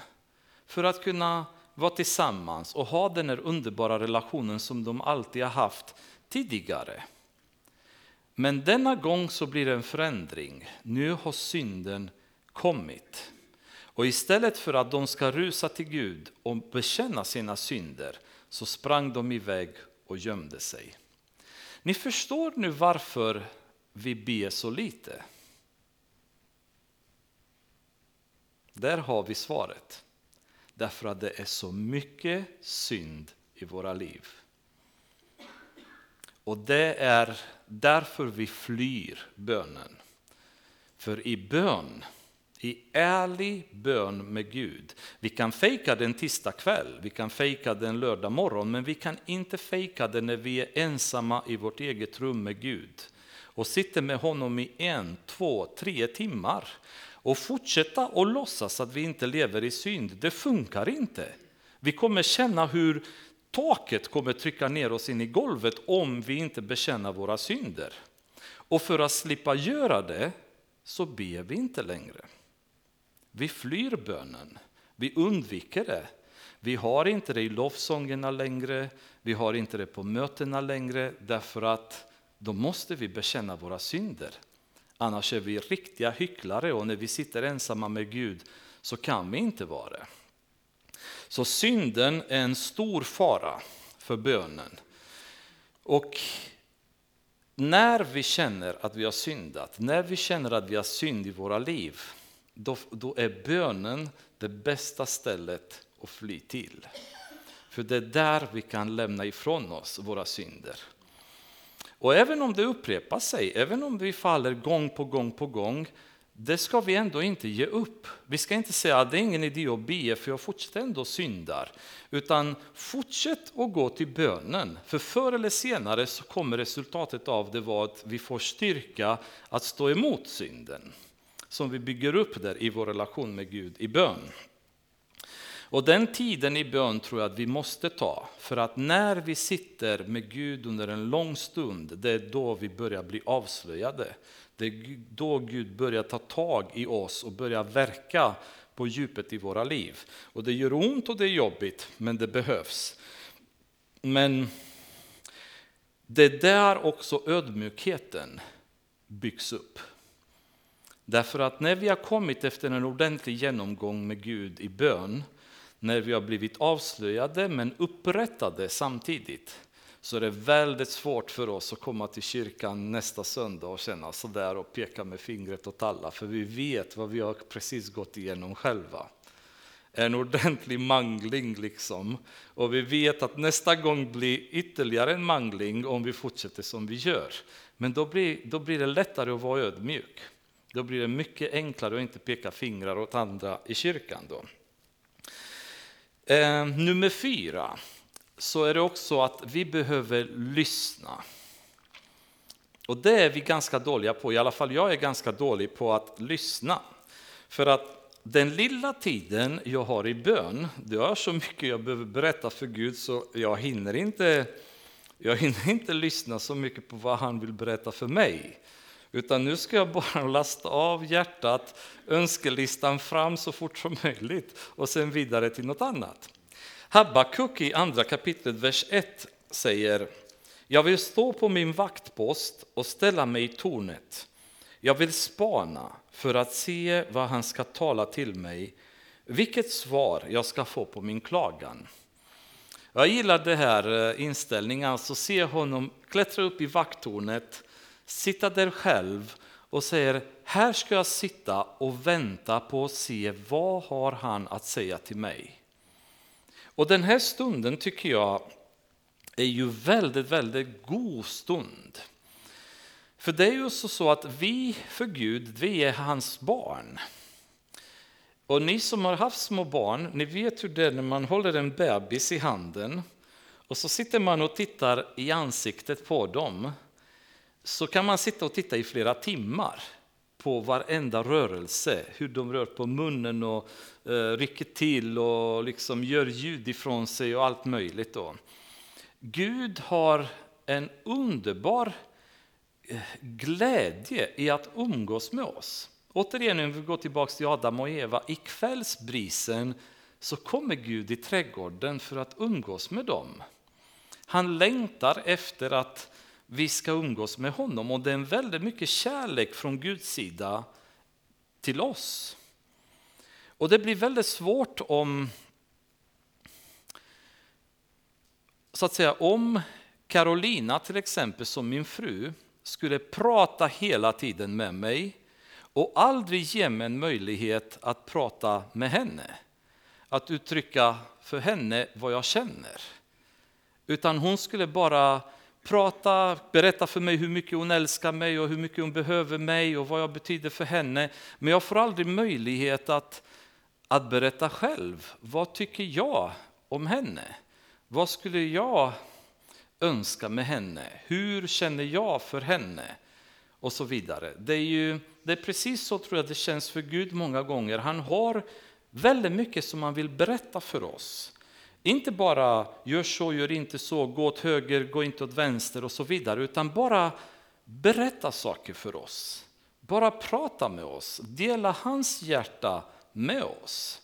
För att kunna vara tillsammans och ha den här underbara relationen som de alltid har haft tidigare. Men denna gång så blir det en förändring. Nu har synden kommit. Och istället för att de ska rusa till Gud och bekänna sina synder så sprang de iväg och gömde sig. Ni förstår nu varför vi ber så lite. Där har vi svaret. Därför att det är så mycket synd i våra liv. Och det är därför vi flyr bönen. För i bön, i ärlig bön med Gud, vi kan fejka den tisdag kväll, vi kan fejka den lördag morgon, men vi kan inte fejka den när vi är ensamma i vårt eget rum med Gud och sitter med honom i en, två, tre timmar och fortsätta och låtsas att vi inte lever i synd, det funkar inte. Vi kommer känna hur taket kommer trycka ner oss in i golvet om vi inte bekänner våra synder. Och för att slippa göra det så ber vi inte längre. Vi flyr bönen, vi undviker det. Vi har inte det i lovsångerna längre, vi har inte det på mötena längre därför att då måste vi bekänna våra synder. Annars är vi riktiga hycklare och när vi sitter ensamma med Gud så kan vi inte vara det. Så synden är en stor fara för bönen. Och när vi känner att vi har syndat, när vi känner att vi har synd i våra liv, då, då är bönen det bästa stället att fly till. För det är där vi kan lämna ifrån oss våra synder. Och även om det upprepar sig, även om vi faller gång på gång på gång, det ska vi ändå inte ge upp. Vi ska inte säga att det är ingen idé att be för jag fortsätter ändå syndar. Utan fortsätt att gå till bönen. För förr eller senare så kommer resultatet av det vara att vi får styrka att stå emot synden. Som vi bygger upp där i vår relation med Gud i bön. Och den tiden i bön tror jag att vi måste ta. För att när vi sitter med Gud under en lång stund, det är då vi börjar bli avslöjade. Det är då Gud börjar ta tag i oss och börjar verka på djupet i våra liv. Och det gör ont och det är jobbigt, men det behövs. Men det är där också ödmjukheten byggs upp. Därför att när vi har kommit efter en ordentlig genomgång med Gud i bön, när vi har blivit avslöjade men upprättade samtidigt, så är det väldigt svårt för oss att komma till kyrkan nästa söndag och känna sådär och peka med fingret åt alla, för vi vet vad vi har precis gått igenom själva. En ordentlig mangling liksom. Och vi vet att nästa gång blir ytterligare en mangling om vi fortsätter som vi gör. Men då blir, då blir det lättare att vara ödmjuk. Då blir det mycket enklare att inte peka fingrar åt andra i kyrkan. Då. Eh, nummer fyra så är det också att vi behöver lyssna. Och det är vi ganska dåliga på, i alla fall jag är ganska dålig på att lyssna. För att den lilla tiden jag har i bön, det är så mycket jag behöver berätta för Gud så jag hinner inte, jag hinner inte lyssna så mycket på vad han vill berätta för mig. Utan nu ska jag bara lasta av hjärtat, önskelistan fram så fort som möjligt och sen vidare till något annat. Habakuk i andra kapitlet, vers 1 säger Jag vill stå på min vaktpost och ställa mig i tornet. Jag vill spana för att se vad han ska tala till mig, vilket svar jag ska få på min klagan. Jag gillar den här eh, inställningen, alltså se honom klättra upp i vakttornet, sitta där själv och säger här ska jag sitta och vänta på att se vad har han att säga till mig. Och den här stunden tycker jag är ju väldigt, väldigt god stund. För det är ju så att vi för Gud, vi är hans barn. Och ni som har haft små barn, ni vet hur det är när man håller en bebis i handen och så sitter man och tittar i ansiktet på dem. Så kan man sitta och titta i flera timmar på varenda rörelse, hur de rör på munnen och eh, rycker till och liksom gör ljud ifrån sig och allt möjligt. Då. Gud har en underbar eh, glädje i att umgås med oss. Återigen, om vi går tillbaka till Adam och Eva, i kvällsbrisen så kommer Gud i trädgården för att umgås med dem. Han längtar efter att vi ska umgås med honom och det är väldigt mycket kärlek från Guds sida till oss. Och det blir väldigt svårt om så att säga om Carolina till exempel som min fru skulle prata hela tiden med mig och aldrig ge mig en möjlighet att prata med henne. Att uttrycka för henne vad jag känner. Utan hon skulle bara prata, berätta för mig hur mycket hon älskar mig och hur mycket hon behöver mig och vad jag betyder för henne. Men jag får aldrig möjlighet att, att berätta själv. Vad tycker jag om henne? Vad skulle jag önska med henne? Hur känner jag för henne? Och så vidare. Det är, ju, det är precis så tror jag det känns för Gud många gånger. Han har väldigt mycket som han vill berätta för oss. Inte bara gör så, gör inte så, gå åt höger, gå inte åt vänster och så vidare, utan bara berätta saker för oss. Bara prata med oss, dela hans hjärta med oss.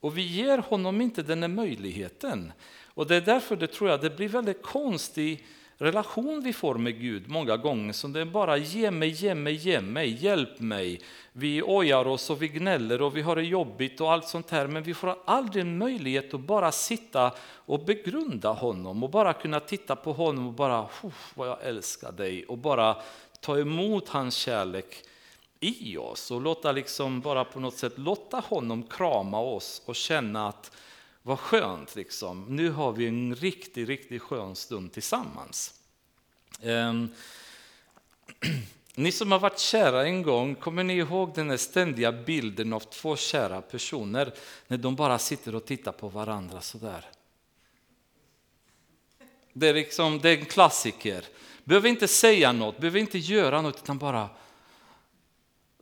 Och vi ger honom inte den här möjligheten. Och det är därför det tror jag det blir väldigt konstigt relation vi får med Gud många gånger. Som det är bara ge mig, ge mig, ge mig, hjälp mig. Vi ojar oss och vi gnäller och vi har det jobbigt och allt sånt här. Men vi får aldrig en möjlighet att bara sitta och begrunda honom och bara kunna titta på honom och bara, vad jag älskar dig och bara ta emot hans kärlek i oss och låta liksom bara på något sätt låta honom krama oss och känna att vad skönt, liksom. nu har vi en riktigt, riktigt skön stund tillsammans. Um, ni som har varit kära en gång, kommer ni ihåg den ständiga bilden av två kära personer när de bara sitter och tittar på varandra sådär? Det är, liksom, det är en klassiker. Behöver inte säga något, behöver inte göra något utan bara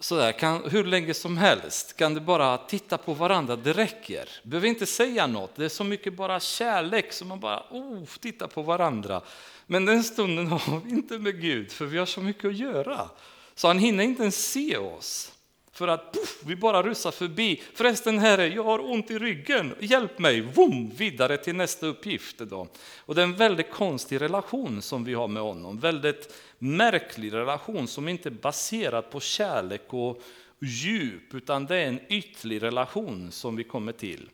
sådär, kan, hur länge som helst kan du bara titta på varandra, det räcker. Behöver inte säga något, det är så mycket bara kärlek som man bara oh, tittar på varandra. Men den stunden har vi inte med Gud, för vi har så mycket att göra. Så han hinner inte ens se oss. För att puff, vi bara rusar förbi. Förresten Herre, jag har ont i ryggen, hjälp mig, Vum, vidare till nästa uppgift. Då. Och det är en väldigt konstig relation som vi har med honom. Väldigt märklig relation som inte är baserad på kärlek och djup, utan det är en ytlig relation som vi kommer till.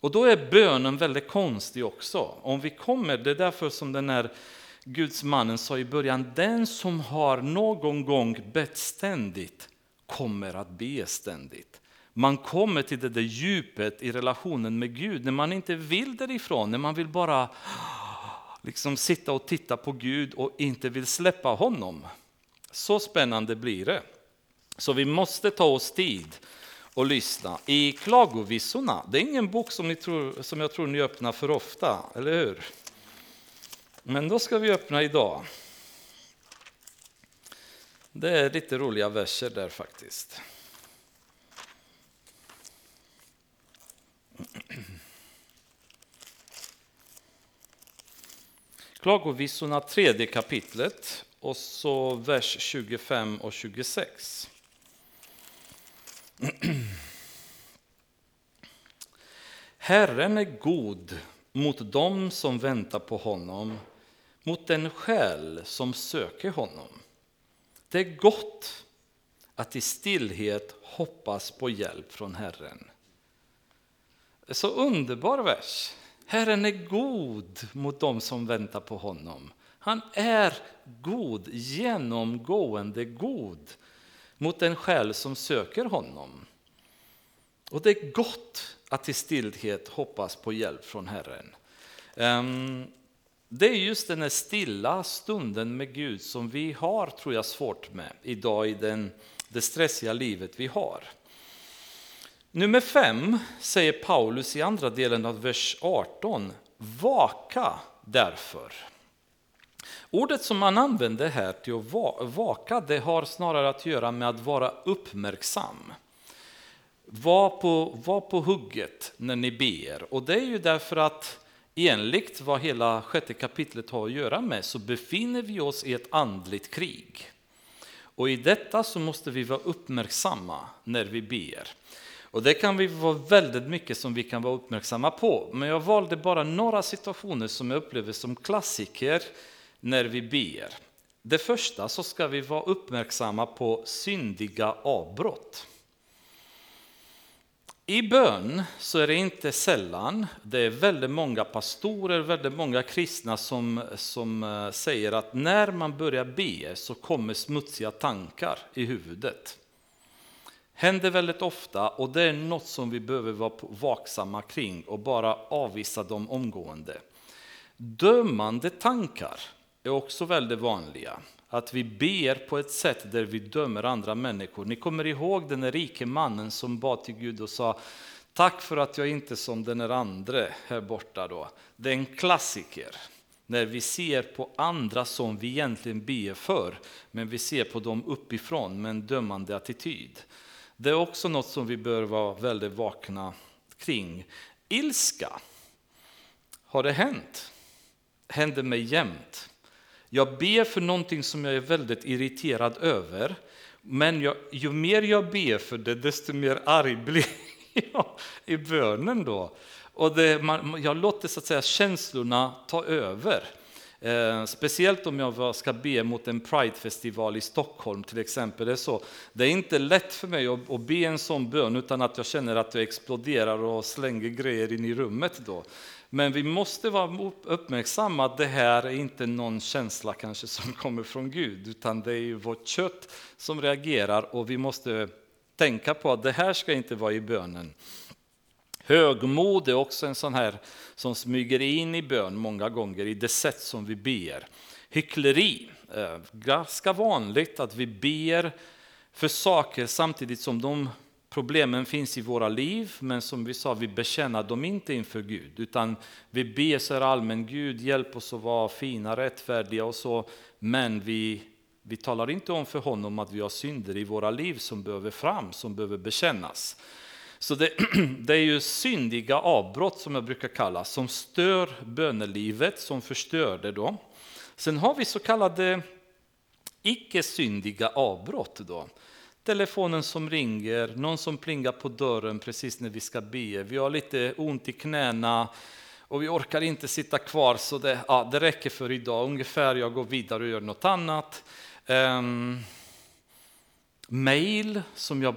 Och då är bönen väldigt konstig också. Om vi kommer, det är därför som den här Guds mannen sa i början, den som har någon gång bett ständigt kommer att be ständigt. Man kommer till det där djupet i relationen med Gud när man inte vill därifrån, när man vill bara liksom sitta och titta på Gud och inte vill släppa honom. Så spännande blir det. Så vi måste ta oss tid och lyssna. I Klagovisorna, det är ingen bok som, ni tror, som jag tror ni öppnar för ofta, eller hur? Men då ska vi öppna idag. Det är lite roliga verser där faktiskt. Klagovisorna tredje kapitlet och så vers 25 och 26. Herren är god mot dem som väntar på honom, mot den själ som söker honom. Det är gott att i stillhet hoppas på hjälp från Herren. Så underbar vers. Herren är god mot dem som väntar på honom. Han är god, genomgående god mot den själ som söker honom. Och det är gott att i stillhet hoppas på hjälp från Herren. Ehm, det är just den här stilla stunden med Gud som vi har, tror jag, svårt med idag i den, det stressiga livet vi har. Nummer fem säger Paulus i andra delen av vers 18. Vaka därför. Ordet som man använder här till att vaka det har snarare att göra med att vara uppmärksam. Var på, var på hugget när ni ber. Och det är ju därför att enligt vad hela sjätte kapitlet har att göra med så befinner vi oss i ett andligt krig. Och i detta så måste vi vara uppmärksamma när vi ber. Och det kan vi vara väldigt mycket som vi kan vara uppmärksamma på. Men jag valde bara några situationer som jag upplever som klassiker när vi ber. Det första så ska vi vara uppmärksamma på syndiga avbrott. I bön så är det inte sällan, det är väldigt många pastorer, väldigt många kristna som, som eh, säger att när man börjar be så kommer smutsiga tankar i huvudet. Händer väldigt ofta och det är något som vi behöver vara vaksamma kring och bara avvisa dem omgående. Dömande tankar är också väldigt vanliga. Att vi ber på ett sätt där vi dömer andra människor. Ni kommer ihåg den rike mannen som bad till Gud och sa Tack för att jag inte är som den andra här borta då. Det är en klassiker. När vi ser på andra som vi egentligen ber för, men vi ser på dem uppifrån med en dömande attityd. Det är också något som vi bör vara väldigt vakna kring. Ilska. Har det hänt? Händer mig jämt. Jag ber för någonting som jag är väldigt irriterad över. Men jag, ju mer jag ber för det, desto mer arg blir jag i bönen. Då. Och det, man, jag låter så att säga, känslorna ta över. Eh, speciellt om jag ska be mot en Pridefestival i Stockholm till exempel. Det är, så. det är inte lätt för mig att, att be en sån bön utan att jag känner att jag exploderar och slänger grejer in i rummet. Då. Men vi måste vara uppmärksamma att det här är inte någon känsla kanske som kommer från Gud, utan det är ju vårt kött som reagerar och vi måste tänka på att det här ska inte vara i bönen. Högmod är också en sån här som smyger in i bön många gånger i det sätt som vi ber. Hyckleri, är ganska vanligt att vi ber för saker samtidigt som de problemen finns i våra liv, men som vi sa, vi bekänner dem inte inför Gud, utan vi ber så allmän, Gud hjälp oss att vara fina, rättfärdiga och så, men vi, vi talar inte om för honom att vi har synder i våra liv som behöver fram, som behöver bekännas. Så det, det, är ju syndiga avbrott som jag brukar kalla, som stör bönelivet, som förstör det då. Sen har vi så kallade icke-syndiga avbrott då telefonen som ringer, någon som plingar på dörren precis när vi ska be. Vi har lite ont i knäna och vi orkar inte sitta kvar så det, ja, det räcker för idag. Ungefär, jag går vidare och gör något annat. Um, mail som jag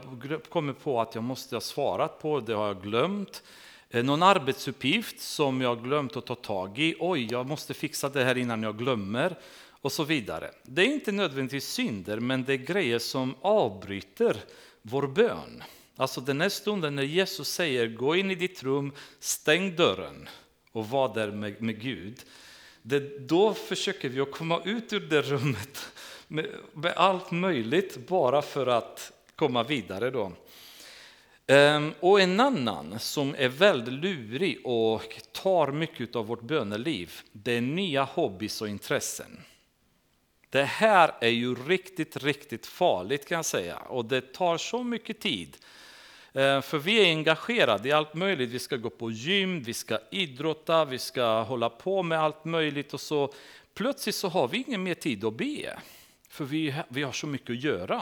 kommer på att jag måste ha svarat på, det har jag glömt. Eh, någon arbetsuppgift som jag glömt att ta tag i. Oj, jag måste fixa det här innan jag glömmer och så vidare. Det är inte nödvändigtvis synder, men det är grejer som avbryter vår bön. Alltså den här stunden när Jesus säger gå in i ditt rum, stäng dörren och var där med, med Gud. Det, då försöker vi att komma ut ur det rummet med, med allt möjligt bara för att komma vidare. Då. Ehm, och en annan som är väldigt lurig och tar mycket av vårt böneliv, det är nya hobbys och intressen. Det här är ju riktigt, riktigt farligt kan jag säga och det tar så mycket tid. Eh, för vi är engagerade i allt möjligt. Vi ska gå på gym, vi ska idrotta, vi ska hålla på med allt möjligt och så plötsligt så har vi ingen mer tid att be. För vi, vi har så mycket att göra.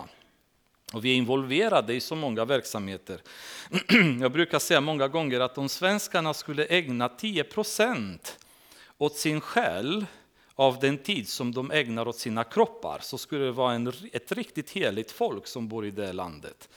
Och vi är involverade i så många verksamheter. Jag brukar säga många gånger att om svenskarna skulle ägna 10 procent åt sin själ av den tid som de ägnar åt sina kroppar så skulle det vara en, ett riktigt heligt folk som bor i det landet.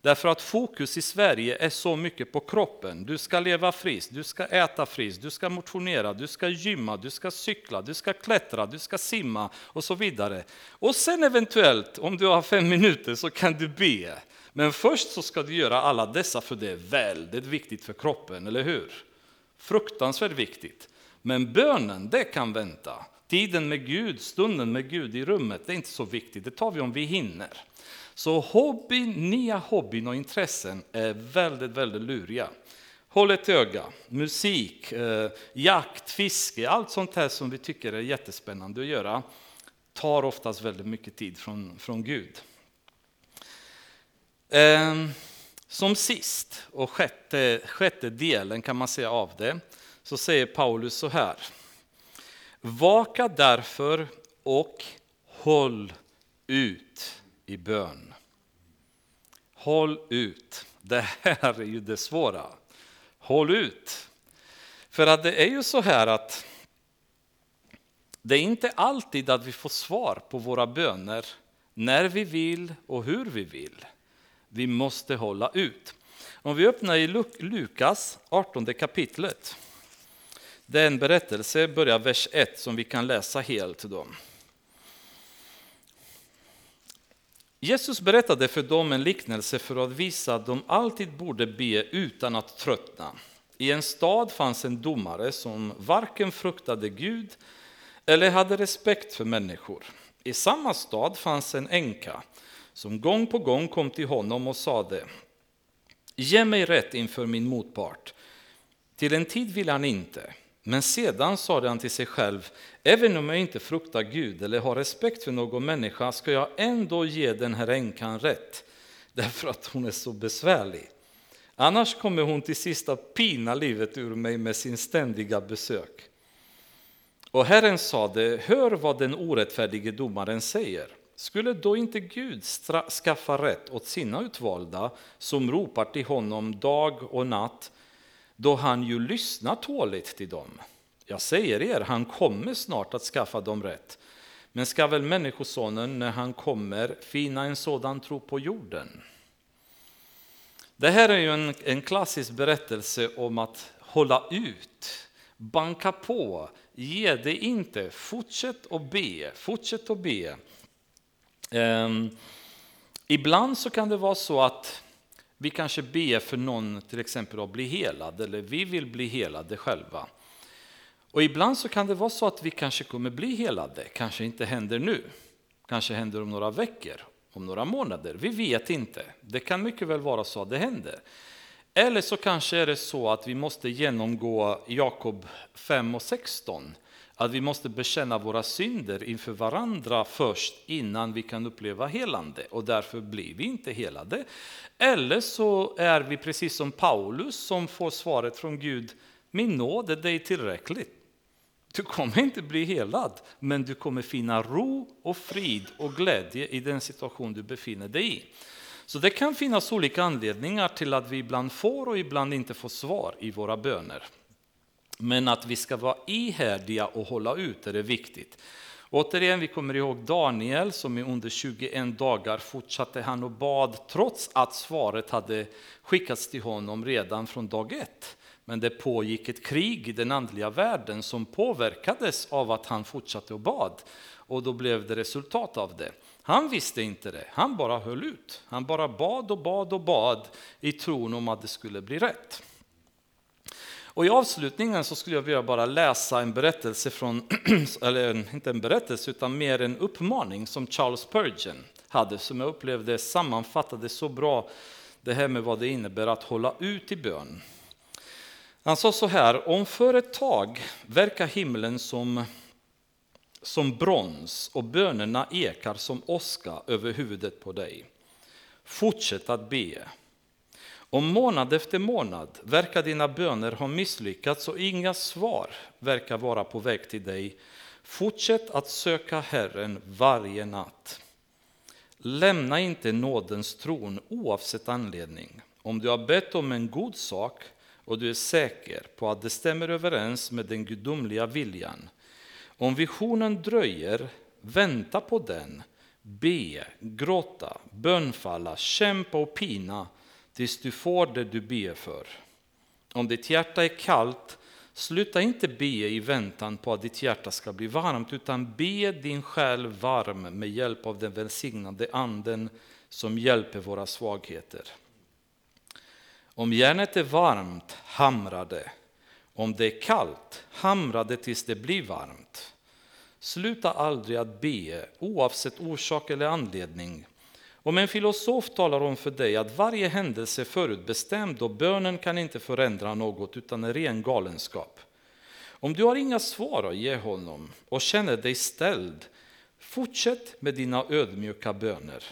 Därför att fokus i Sverige är så mycket på kroppen. Du ska leva friskt, du ska äta friskt, du ska motionera, du ska gymma, du ska cykla, du ska klättra, du ska simma och så vidare. Och sen eventuellt, om du har fem minuter, så kan du be. Men först så ska du göra alla dessa, för det är väldigt viktigt för kroppen, eller hur? Fruktansvärt viktigt. Men bönen, det kan vänta. Tiden med Gud, stunden med Gud i rummet, det är inte så viktigt. Det tar vi om vi hinner. Så hobby, nya hobbyn och intressen är väldigt, väldigt luriga. Håll ett öga, musik, eh, jakt, fiske, allt sånt här som vi tycker är jättespännande att göra tar oftast väldigt mycket tid från, från Gud. Eh, som sist och sjätte, sjätte delen kan man säga av det, så säger Paulus så här. Vaka därför och håll ut i bön. Håll ut. Det här är ju det svåra. Håll ut. För att det är ju så här att det är inte alltid att vi får svar på våra böner när vi vill och hur vi vill. Vi måste hålla ut. Om vi öppnar i Lukas 18 kapitlet. Det är en berättelse, börjar vers 1 som vi kan läsa helt. Då. Jesus berättade för dem en liknelse för att visa att de alltid borde be utan att tröttna. I en stad fanns en domare som varken fruktade Gud eller hade respekt för människor. I samma stad fanns en änka som gång på gång kom till honom och sade Ge mig rätt inför min motpart. Till en tid ville han inte, men sedan sade han till sig själv Även om jag inte fruktar Gud eller har respekt för någon människa ska jag ändå ge den här änkan rätt, därför att hon är så besvärlig. Annars kommer hon till sist att pina livet ur mig med sin ständiga besök. Och Herren sade, hör vad den orättfärdige domaren säger. Skulle då inte Gud skaffa rätt åt sina utvalda som ropar till honom dag och natt, då han ju lyssnar tåligt till dem? Jag säger er, han kommer snart att skaffa dem rätt. Men ska väl Människosonen, när han kommer, finna en sådan tro på jorden? Det här är ju en, en klassisk berättelse om att hålla ut, banka på, ge det inte, fortsätt att be, fortsätt att be. Um, ibland så kan det vara så att vi kanske ber för någon till exempel att bli helad, eller vi vill bli helade själva. Och ibland så kan det vara så att vi kanske kommer bli helade, kanske inte händer nu, kanske händer om några veckor, om några månader. Vi vet inte. Det kan mycket väl vara så att det händer. Eller så kanske är det så att vi måste genomgå Jakob 5 och 16. Att vi måste bekänna våra synder inför varandra först innan vi kan uppleva helande och därför blir vi inte helade. Eller så är vi precis som Paulus som får svaret från Gud, min nåd är dig tillräckligt. Du kommer inte bli helad, men du kommer finna ro och frid och glädje i den situation du befinner dig i. Så det kan finnas olika anledningar till att vi ibland får och ibland inte får svar i våra böner. Men att vi ska vara ihärdiga och hålla ut är det viktigt. Återigen, vi kommer ihåg Daniel som under 21 dagar fortsatte han och bad trots att svaret hade skickats till honom redan från dag ett. Men det pågick ett krig i den andliga världen som påverkades av att han fortsatte och bad. Och då blev det resultat av det. Han visste inte det, han bara höll ut. Han bara bad och bad och bad i tron om att det skulle bli rätt. Och I avslutningen så skulle jag vilja bara läsa en berättelse från, eller inte en berättelse utan mer en uppmaning som Charles Spurgeon hade som jag upplevde sammanfattade så bra det här med vad det innebär att hålla ut i bön. Han sa så här, om för ett tag verkar himlen som, som brons och bönerna ekar som åska över huvudet på dig. Fortsätt att be. Om månad efter månad verkar dina böner ha misslyckats och inga svar verkar vara på väg till dig. Fortsätt att söka Herren varje natt. Lämna inte nådens tron oavsett anledning. Om du har bett om en god sak och du är säker på att det stämmer överens med den gudomliga viljan. Om visionen dröjer, vänta på den, be, gråta, bönfalla, kämpa och pina tills du får det du ber för. Om ditt hjärta är kallt, sluta inte be i väntan på att ditt hjärta ska bli varmt, utan be din själ varm med hjälp av den välsignade anden som hjälper våra svagheter. Om järnet är varmt, hamra det. Om det är kallt, hamra det tills det blir varmt. Sluta aldrig att be, oavsett orsak eller anledning. Om en filosof talar om för dig att varje händelse är förutbestämd och bönen kan inte förändra något utan är ren galenskap. Om du har inga svar att ge honom och känner dig ställd, fortsätt med dina ödmjuka böner.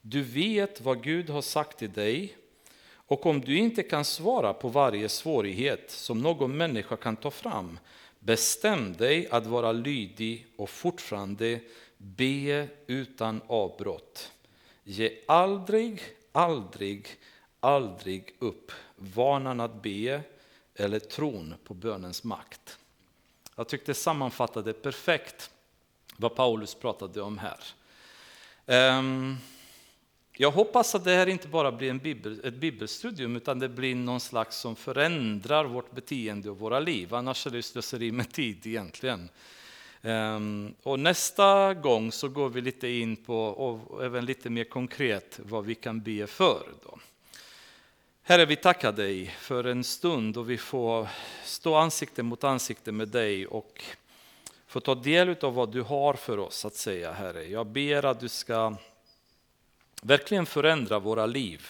Du vet vad Gud har sagt till dig Och om du inte kan svara på varje svårighet som någon människa kan ta fram, bestäm dig att vara lydig och fortfarande be utan avbrott. Ge aldrig, aldrig, aldrig upp vanan att be eller tron på bönens makt. Jag tyckte det sammanfattade perfekt vad Paulus pratade om här. Ehm, jag hoppas att det här inte bara blir en bibel, ett bibelstudium utan det blir någon slags som förändrar vårt beteende och våra liv. Annars är det slöseri med tid egentligen. Ehm, och nästa gång så går vi lite in på, och även lite mer konkret, vad vi kan be för. Då. Herre, vi tackar dig för en stund då vi får stå ansikte mot ansikte med dig och få ta del av vad du har för oss att säga, Herre. Jag ber att du ska verkligen förändra våra liv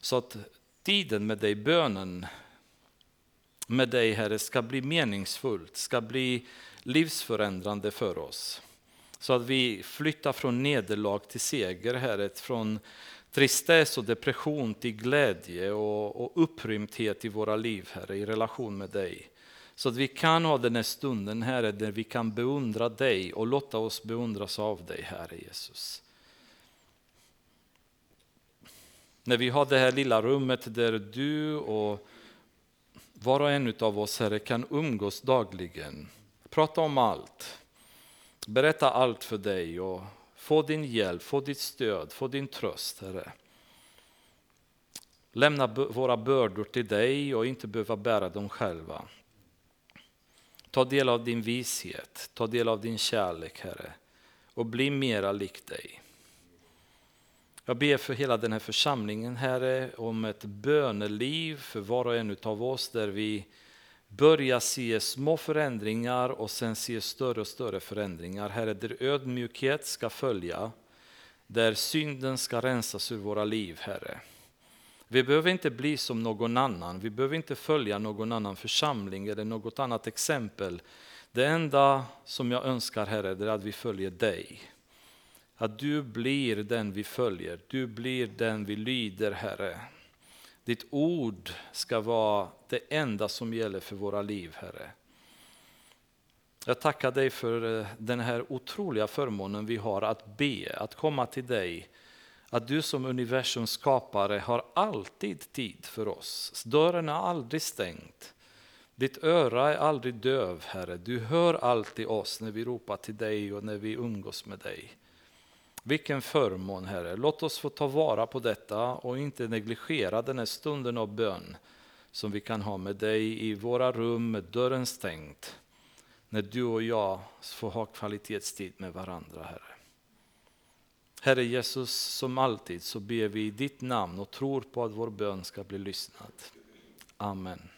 så att tiden med dig, bönen med dig Herre, ska bli meningsfullt, ska bli livsförändrande för oss. Så att vi flyttar från nederlag till seger, Herre, från tristess och depression till glädje och, och upprymdhet i våra liv, Herre, i relation med dig. Så att vi kan ha den här stunden, Herre, där vi kan beundra dig och låta oss beundras av dig, Herre Jesus. När vi har det här lilla rummet där du och var och en av oss, Herre, kan umgås dagligen. Prata om allt. Berätta allt för dig och få din hjälp, få ditt stöd, få din tröst, Herre. Lämna våra bördor till dig och inte behöva bära dem själva. Ta del av din vishet, ta del av din kärlek, Herre, och bli mera lik dig. Jag ber för hela den här församlingen, Herre, om ett böneliv för var och en av oss där vi Börja se små förändringar och sen se större och större förändringar. Herre, där ödmjukhet ska följa, där synden ska rensas ur våra liv, Herre. Vi behöver inte bli som någon annan, vi behöver inte följa någon annan församling eller något annat exempel. Det enda som jag önskar, Herre, är att vi följer dig. Att du blir den vi följer, du blir den vi lyder, Herre. Ditt ord ska vara det enda som gäller för våra liv, Herre. Jag tackar dig för eh, den här otroliga förmånen vi har att be, att komma till dig. Att du som universums skapare har alltid tid för oss. Dörren är aldrig stängt. Ditt öra är aldrig döv, Herre. Du hör alltid oss när vi ropar till dig och när vi umgås med dig. Vilken förmån, Herre. Låt oss få ta vara på detta och inte negligera den här stunden av bön som vi kan ha med dig i våra rum med dörren stängd. När du och jag får ha kvalitetstid med varandra, Herre. Herre Jesus, som alltid så ber vi i ditt namn och tror på att vår bön ska bli lyssnad. Amen.